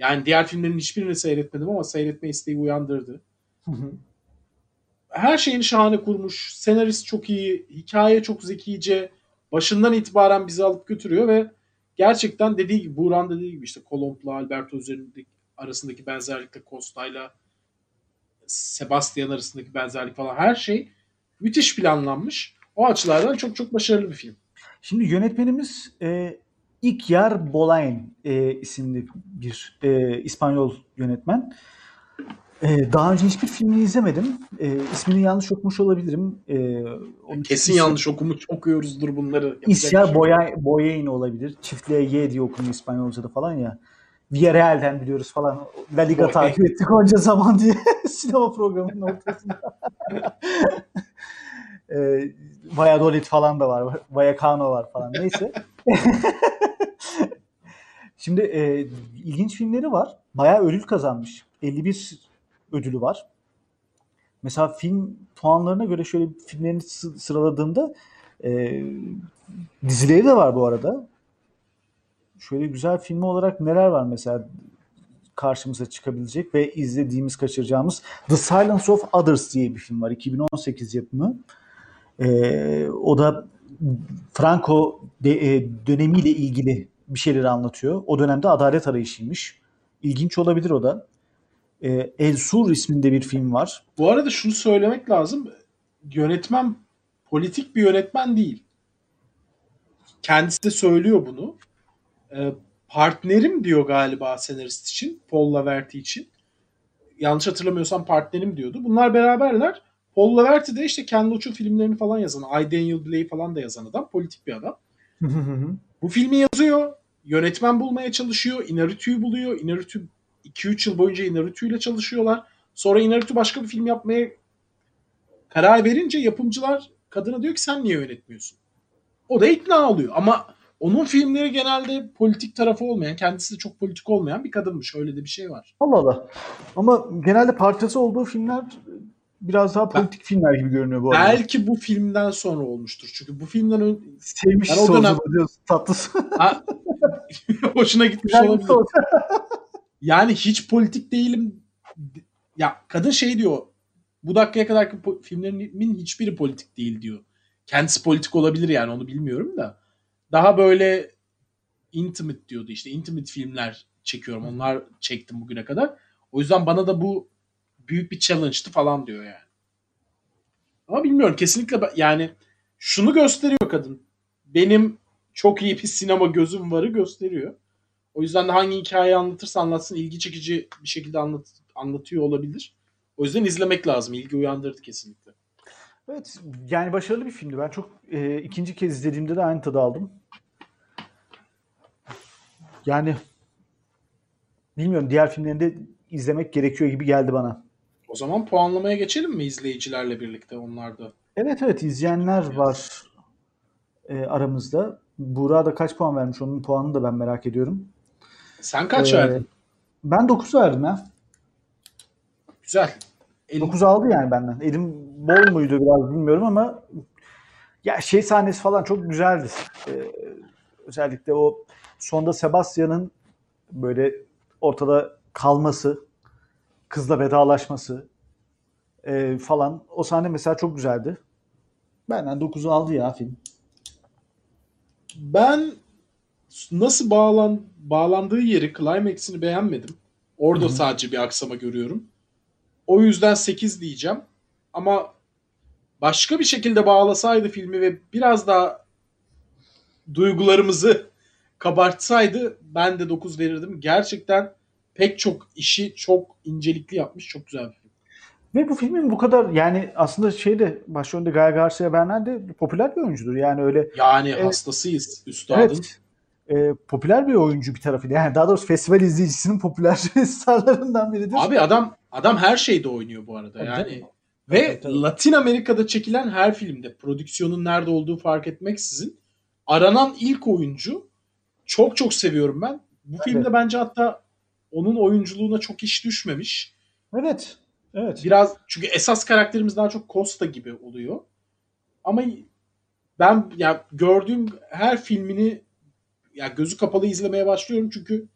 Yani diğer filmlerin hiçbirini seyretmedim ama seyretme isteği uyandırdı her şeyini şahane kurmuş. Senarist çok iyi. Hikaye çok zekice. Başından itibaren bizi alıp götürüyor ve gerçekten dediği gibi Buğran dediği gibi işte Kolomb'la Alberto üzerindeki arasındaki benzerlikle Costa'yla Sebastian arasındaki benzerlik falan her şey müthiş planlanmış. O açılardan çok çok başarılı bir film. Şimdi yönetmenimiz e, İkyar Bolain e, isimli bir e, İspanyol yönetmen. E, daha önce hiçbir filmini izlemedim. E, ismini yanlış okumuş olabilirim. E, onun Kesin ismi- yanlış okumuş okuyoruzdur bunları. İsyar şey. Boya, Boyain olabilir. Çiftliğe Y diye okunuyor İspanyolca'da falan ya. Villarreal'den biliyoruz falan. La Liga Oy. takip ettik onca zaman diye *laughs* sinema programının ortasında. *laughs* e, Valladolid falan da var. Vallecano var falan. Neyse. *laughs* Şimdi e, ilginç filmleri var. Bayağı ödül kazanmış. 51 ödülü var. Mesela film puanlarına göre şöyle filmlerini sı- sıraladığımda e, dizileri de var bu arada. Şöyle güzel filmi olarak neler var mesela karşımıza çıkabilecek ve izlediğimiz, kaçıracağımız The Silence of Others diye bir film var. 2018 yapımı. E, o da Franco de, e, dönemiyle ilgili bir şeyleri anlatıyor. O dönemde adalet arayışıymış. İlginç olabilir o da. E, El Sur isminde bir film var. Bu arada şunu söylemek lazım. Yönetmen politik bir yönetmen değil. Kendisi de söylüyor bunu. Ee, partnerim diyor galiba senarist için. Paul Laverty için. Yanlış hatırlamıyorsam partnerim diyordu. Bunlar beraberler. Paul Laverty de işte Ken Loach'un filmlerini falan yazan, I. Daniel Bley falan da yazan adam. Politik bir adam. Bu filmi yazıyor. Yönetmen bulmaya çalışıyor. Inarritu'yu buluyor. Inarritu 2-3 yıl boyunca Inarritu ile çalışıyorlar. Sonra Inarritu başka bir film yapmaya karar verince yapımcılar kadına diyor ki sen niye yönetmiyorsun? O da ikna oluyor. Ama onun filmleri genelde politik tarafı olmayan, kendisi de çok politik olmayan bir kadınmış. Öyle de bir şey var. Allah Allah. Ama genelde parçası olduğu filmler biraz daha politik filmler gibi görünüyor bu arada. Belki bu filmden sonra olmuştur. Çünkü bu filmden önce Sevmiş Ben o dönem- diyorsun tatlısı. Ha, *laughs* hoşuna gitmiş olabilir. Yani hiç politik değilim. Ya kadın şey diyor. Bu dakikaya kadarki filmlerimin hiçbiri politik değil diyor. Kendisi politik olabilir yani onu bilmiyorum da. Daha böyle intimate diyordu işte. Intimate filmler çekiyorum. Onlar çektim bugüne kadar. O yüzden bana da bu büyük bir challenge'tı falan diyor yani. Ama bilmiyorum kesinlikle yani şunu gösteriyor kadın. Benim çok iyi bir sinema gözüm varı gösteriyor. O yüzden de hangi hikayeyi anlatırsa anlatsın ilgi çekici bir şekilde anlat, anlatıyor olabilir. O yüzden izlemek lazım. İlgi uyandırdı kesinlikle. Evet yani başarılı bir filmdi. Ben çok e, ikinci kez izlediğimde de aynı tadı aldım. Yani bilmiyorum diğer filmlerini de izlemek gerekiyor gibi geldi bana. O zaman puanlamaya geçelim mi izleyicilerle birlikte onlar da? Evet evet izleyenler var e, aramızda. Buğra da kaç puan vermiş onun puanını da ben merak ediyorum. Sen kaç Ee, verdin? Ben 9 verdim ya. Güzel. El- 9 aldı yani benden. Elim bol muydu biraz bilmiyorum ama ya şey sahnesi falan çok güzeldi. Ee, özellikle o sonda Sebastian'ın böyle ortada kalması, kızla vedalaşması e, falan o sahne mesela çok güzeldi. Benden 9'u aldı ya film. Ben nasıl bağlan bağlandığı yeri, climax'ini beğenmedim. Orada Hı hı. sadece bir aksama görüyorum. O yüzden 8 diyeceğim. Ama başka bir şekilde bağlasaydı filmi ve biraz daha duygularımızı kabartsaydı ben de 9 verirdim. Gerçekten pek çok işi çok incelikli yapmış. Çok güzel bir film. Ve bu filmin bu kadar yani aslında şeyde başrolünde Gael Garcia Bernal de popüler bir oyuncudur. Yani öyle Yani Evet. hastasıyız üstadın. Evet. E, popüler bir oyuncu bir tarafıyla. Yani daha doğrusu festival izleyicisinin *laughs* popüler starlarından biridir. Abi adam adam her şeyde oynuyor bu arada. Tabii Yani ve Tabii, tabii. Latin Amerika'da çekilen her filmde prodüksiyonun nerede olduğu fark etmeksizin aranan ilk oyuncu çok çok seviyorum ben. Bu Ben filmde de. bence hatta onun oyunculuğuna çok iş düşmemiş. Evet. Evet. Biraz çünkü esas karakterimiz daha çok Costa gibi oluyor. Ama ben ya gördüğüm her filmini ya gözü kapalı izlemeye başlıyorum çünkü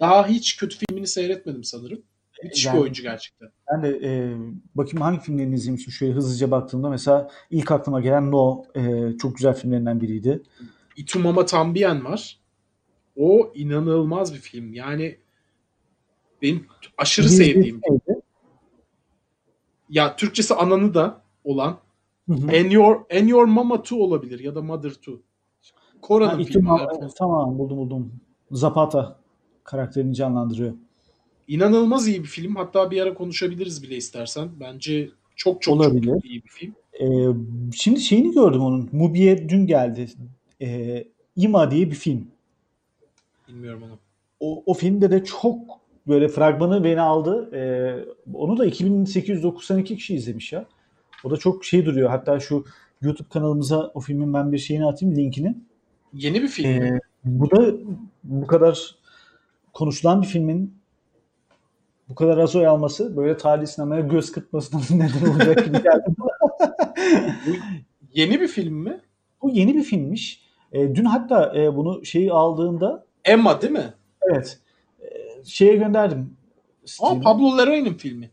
daha hiç kötü filmini seyretmedim sanırım. Müthiş Yani- bir oyuncu gerçekten. Ben de e, bakayım hangi filmlerini izlemişim şöyle hızlıca baktığımda mesela ilk aklıma gelen No e, çok güzel filmlerinden biriydi. Itumama Tambien var. O inanılmaz bir film. Yani benim aşırı sevdiğim. neydi? Ya Türkçesi ananı da olan Hı hı. And Your, And Your Mama Too olabilir ya da Mother Too. Ha, Kora'nın iki filmi. ma- tamam buldum buldum. Zapata karakterini canlandırıyor. İnanılmaz iyi bir film. Hatta bir ara konuşabiliriz bile istersen. Bence çok çok Olabilir. çok iyi bir film. E, şimdi şeyini gördüm onun. Mubi'ye dün geldi. E, İma diye bir film. Bilmiyorum onu. o, o filmde de çok böyle fragmanı beni aldı. Ee, onu da 2892 kişi izlemiş ya. O da çok şey duruyor. Hatta şu YouTube kanalımıza o filmin ben bir şeyini atayım linkini. Yeni bir film? Ee, bu da bu kadar konuşulan bir filmin bu kadar az oy alması böyle tarihi sinemaya göz kırpmasına *laughs* neden olacak gibi geldi. *laughs* Yeni bir film mi? bu yeni bir filmmiş. E, dün hatta e, bunu şeyi aldığında Emma değil mi? evet şeye gönderdim. Aa, Steam'e. Pablo Larraín'in filmi.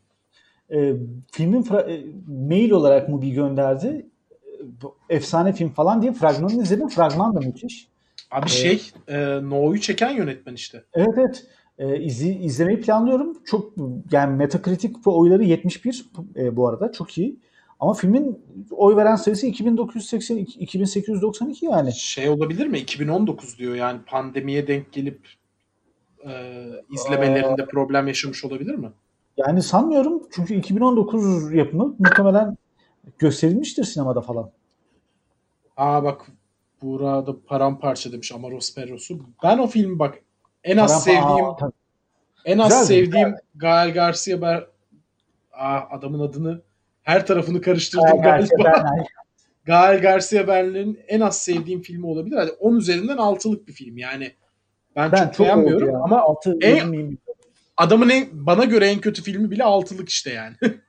E, filmin fra- e, mail olarak mı bir gönderdi. E, efsane film falan diye fragmanını izledim. Fragman da müthiş. Abi şey, e, No'yu çeken yönetmen işte. Evet evet. E, izli, izlemeyi planlıyorum. Çok yani Metacritic oyları 71 e, bu arada. Çok iyi. Ama filmin oy veren sayısı 2980 2892 yani. Şey olabilir mi? 2019 diyor yani pandemiye denk gelip e, izlemelerinde problem yaşamış olabilir mi? Yani sanmıyorum çünkü 2019 yapımı muhtemelen gösterilmiştir sinemada falan. Aa bak Buğra da paramparça demiş Amaros Perros'u. Ben o filmi bak en az Parampa- sevdiğim Aa, tabii. en az Güzel, sevdiğim Gael Garcia Ber Aa, adamın adını her tarafını karıştırdım Gael galiba. Garcia Bernal. *laughs* Gael Garcia Bernal'in en az sevdiğim filmi olabilir. Hadi 10 üzerinden 6'lık bir film. Yani ben, Ben çok, çok beğenmiyorum ya. ama altı en- adamın en, bana göre en kötü filmi bile 6'lık işte yani. *laughs*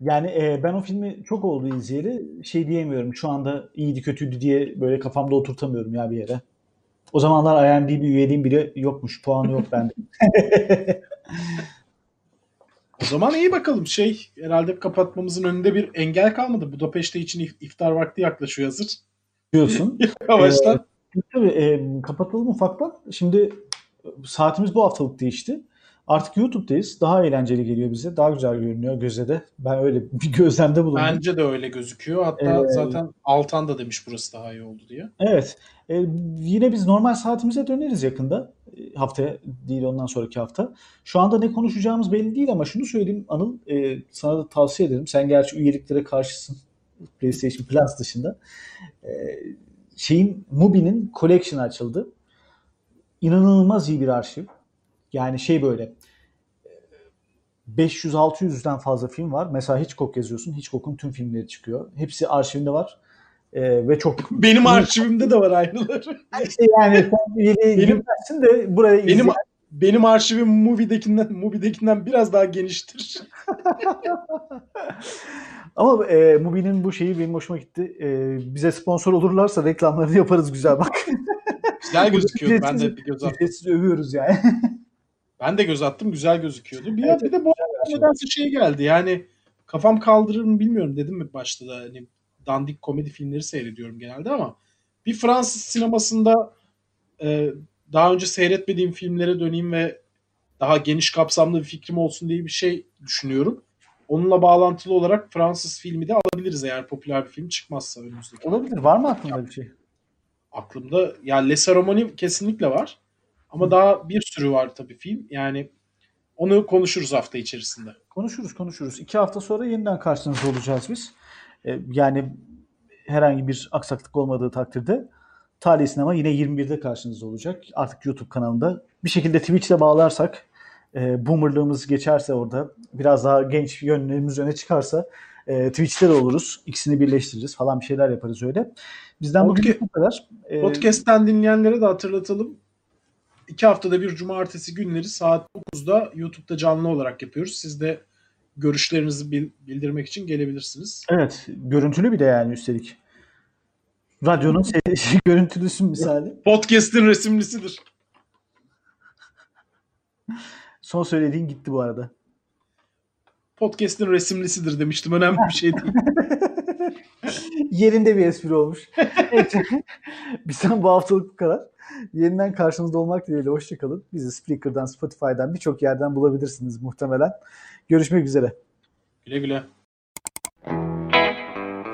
Yani e, ben o filmi çok oldu izleyeli. Şey diyemiyorum. Şu anda iyiydi kötüydü diye böyle kafamda oturtamıyorum ya bir yere. O zamanlar IMDb üyeliğim bile yokmuş. Puanı yok bende. *laughs* o zaman iyi bakalım. Şey herhalde kapatmamızın önünde bir engel kalmadı. Budapeşte için if- iftar vakti yaklaşıyor hazır. diyorsun. *laughs* Yavaştan. Tabii e, kapatalım ufaktan. Şimdi saatimiz bu haftalık değişti. Artık YouTube'dayız. Daha eğlenceli geliyor bize. Daha güzel görünüyor göze de. Ben öyle bir *laughs* gözlemde bulundum. Bence de öyle gözüküyor. Hatta Ee, zaten Altan da demiş burası daha iyi oldu diye. Evet. E, yine biz normal saatimize döneriz yakında. E, haftaya değil ondan sonraki hafta. Şu anda ne konuşacağımız belli değil ama şunu söyleyeyim Anıl. e, sana da tavsiye ederim. Sen gerçi üyeliklere karşısın. *laughs* PlayStation Plus dışında. E, şeyin Mubi'nin Collection açıldı. İnanılmaz iyi bir arşiv. Yani şey böyle 500-600'den fazla film var. Mesela Hitchcock yazıyorsun. Hitchcock'un tüm filmleri çıkıyor. Hepsi arşivinde var. E, ve çok Benim arşivimde de var aynıları. işte yani Benim- de buraya Benim benim arşivim Movie'dekinden Movie'dekinden biraz daha geniştir. *laughs* Ama e, Mubi'nin bu şeyi benim hoşuma gitti. E, bize sponsor olurlarsa reklamlarını yaparız güzel bak. Güzel *laughs* gözüküyordu. Ben de bir göz attım. Ücretsiz övüyoruz yani. *laughs* Ben de göz attım. Güzel gözüküyordu. Bir, Evet, bir de bu nedense şey geldi. Yani kafam kaldırır mı bilmiyorum dedim mi başta da hani dandik komedi filmleri seyrediyorum genelde ama bir Fransız sinemasında e, daha önce seyretmediğim filmlere döneyim ve daha geniş kapsamlı bir fikrim olsun diye bir şey düşünüyorum. Onunla bağlantılı olarak Fransız filmi de alabiliriz eğer popüler bir film çıkmazsa önümüzdeki. Olabilir. Var mı aklında bir şey? Aklımda yani Les Ceremonies kesinlikle var. Ama daha bir sürü var tabii film. Yani onu konuşuruz hafta içerisinde. Konuşuruz konuşuruz. İki hafta sonra yeniden karşınızda olacağız biz. E, yani herhangi bir aksaklık olmadığı takdirde Tali Sinema yine 21'de karşınızda olacak. Artık YouTube kanalında. Bir şekilde Twitch'le bağlarsak e, boomerlığımız geçerse orada biraz daha genç yönlerimiz öne çıkarsa e, Twitch'te de oluruz. İkisini birleştiririz falan bir şeyler yaparız öyle. Bizden bugün bu kadar. E, Podcast'ten dinleyenlere de hatırlatalım. İki haftada bir cumartesi günleri saat 9'da YouTube'da canlı olarak yapıyoruz. Siz de görüşlerinizi bil- bildirmek için gelebilirsiniz. Evet. Görüntülü bir de yani üstelik. Radyonun se- *laughs* görüntülüsü misali. Podcast'in resimlisidir. Son söylediğin gitti bu arada. Podcast'in resimlisidir demiştim. Önemli bir şey değil. *laughs* Yerinde bir espri olmuş. Evet. *laughs* Bizden bu haftalık bu kadar. Yeniden karşınızda olmak dileğiyle hoşçakalın. Bizi Spreaker'dan, Spotify'dan birçok yerden bulabilirsiniz muhtemelen. Görüşmek üzere. Güle güle.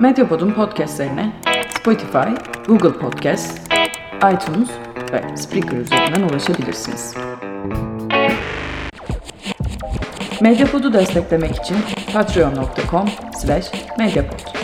Medyapod'un podcastlerine Spotify, Google Podcast, iTunes ve Spreaker üzerinden ulaşabilirsiniz. Medyapod'u desteklemek için patreon.com slash medyapod.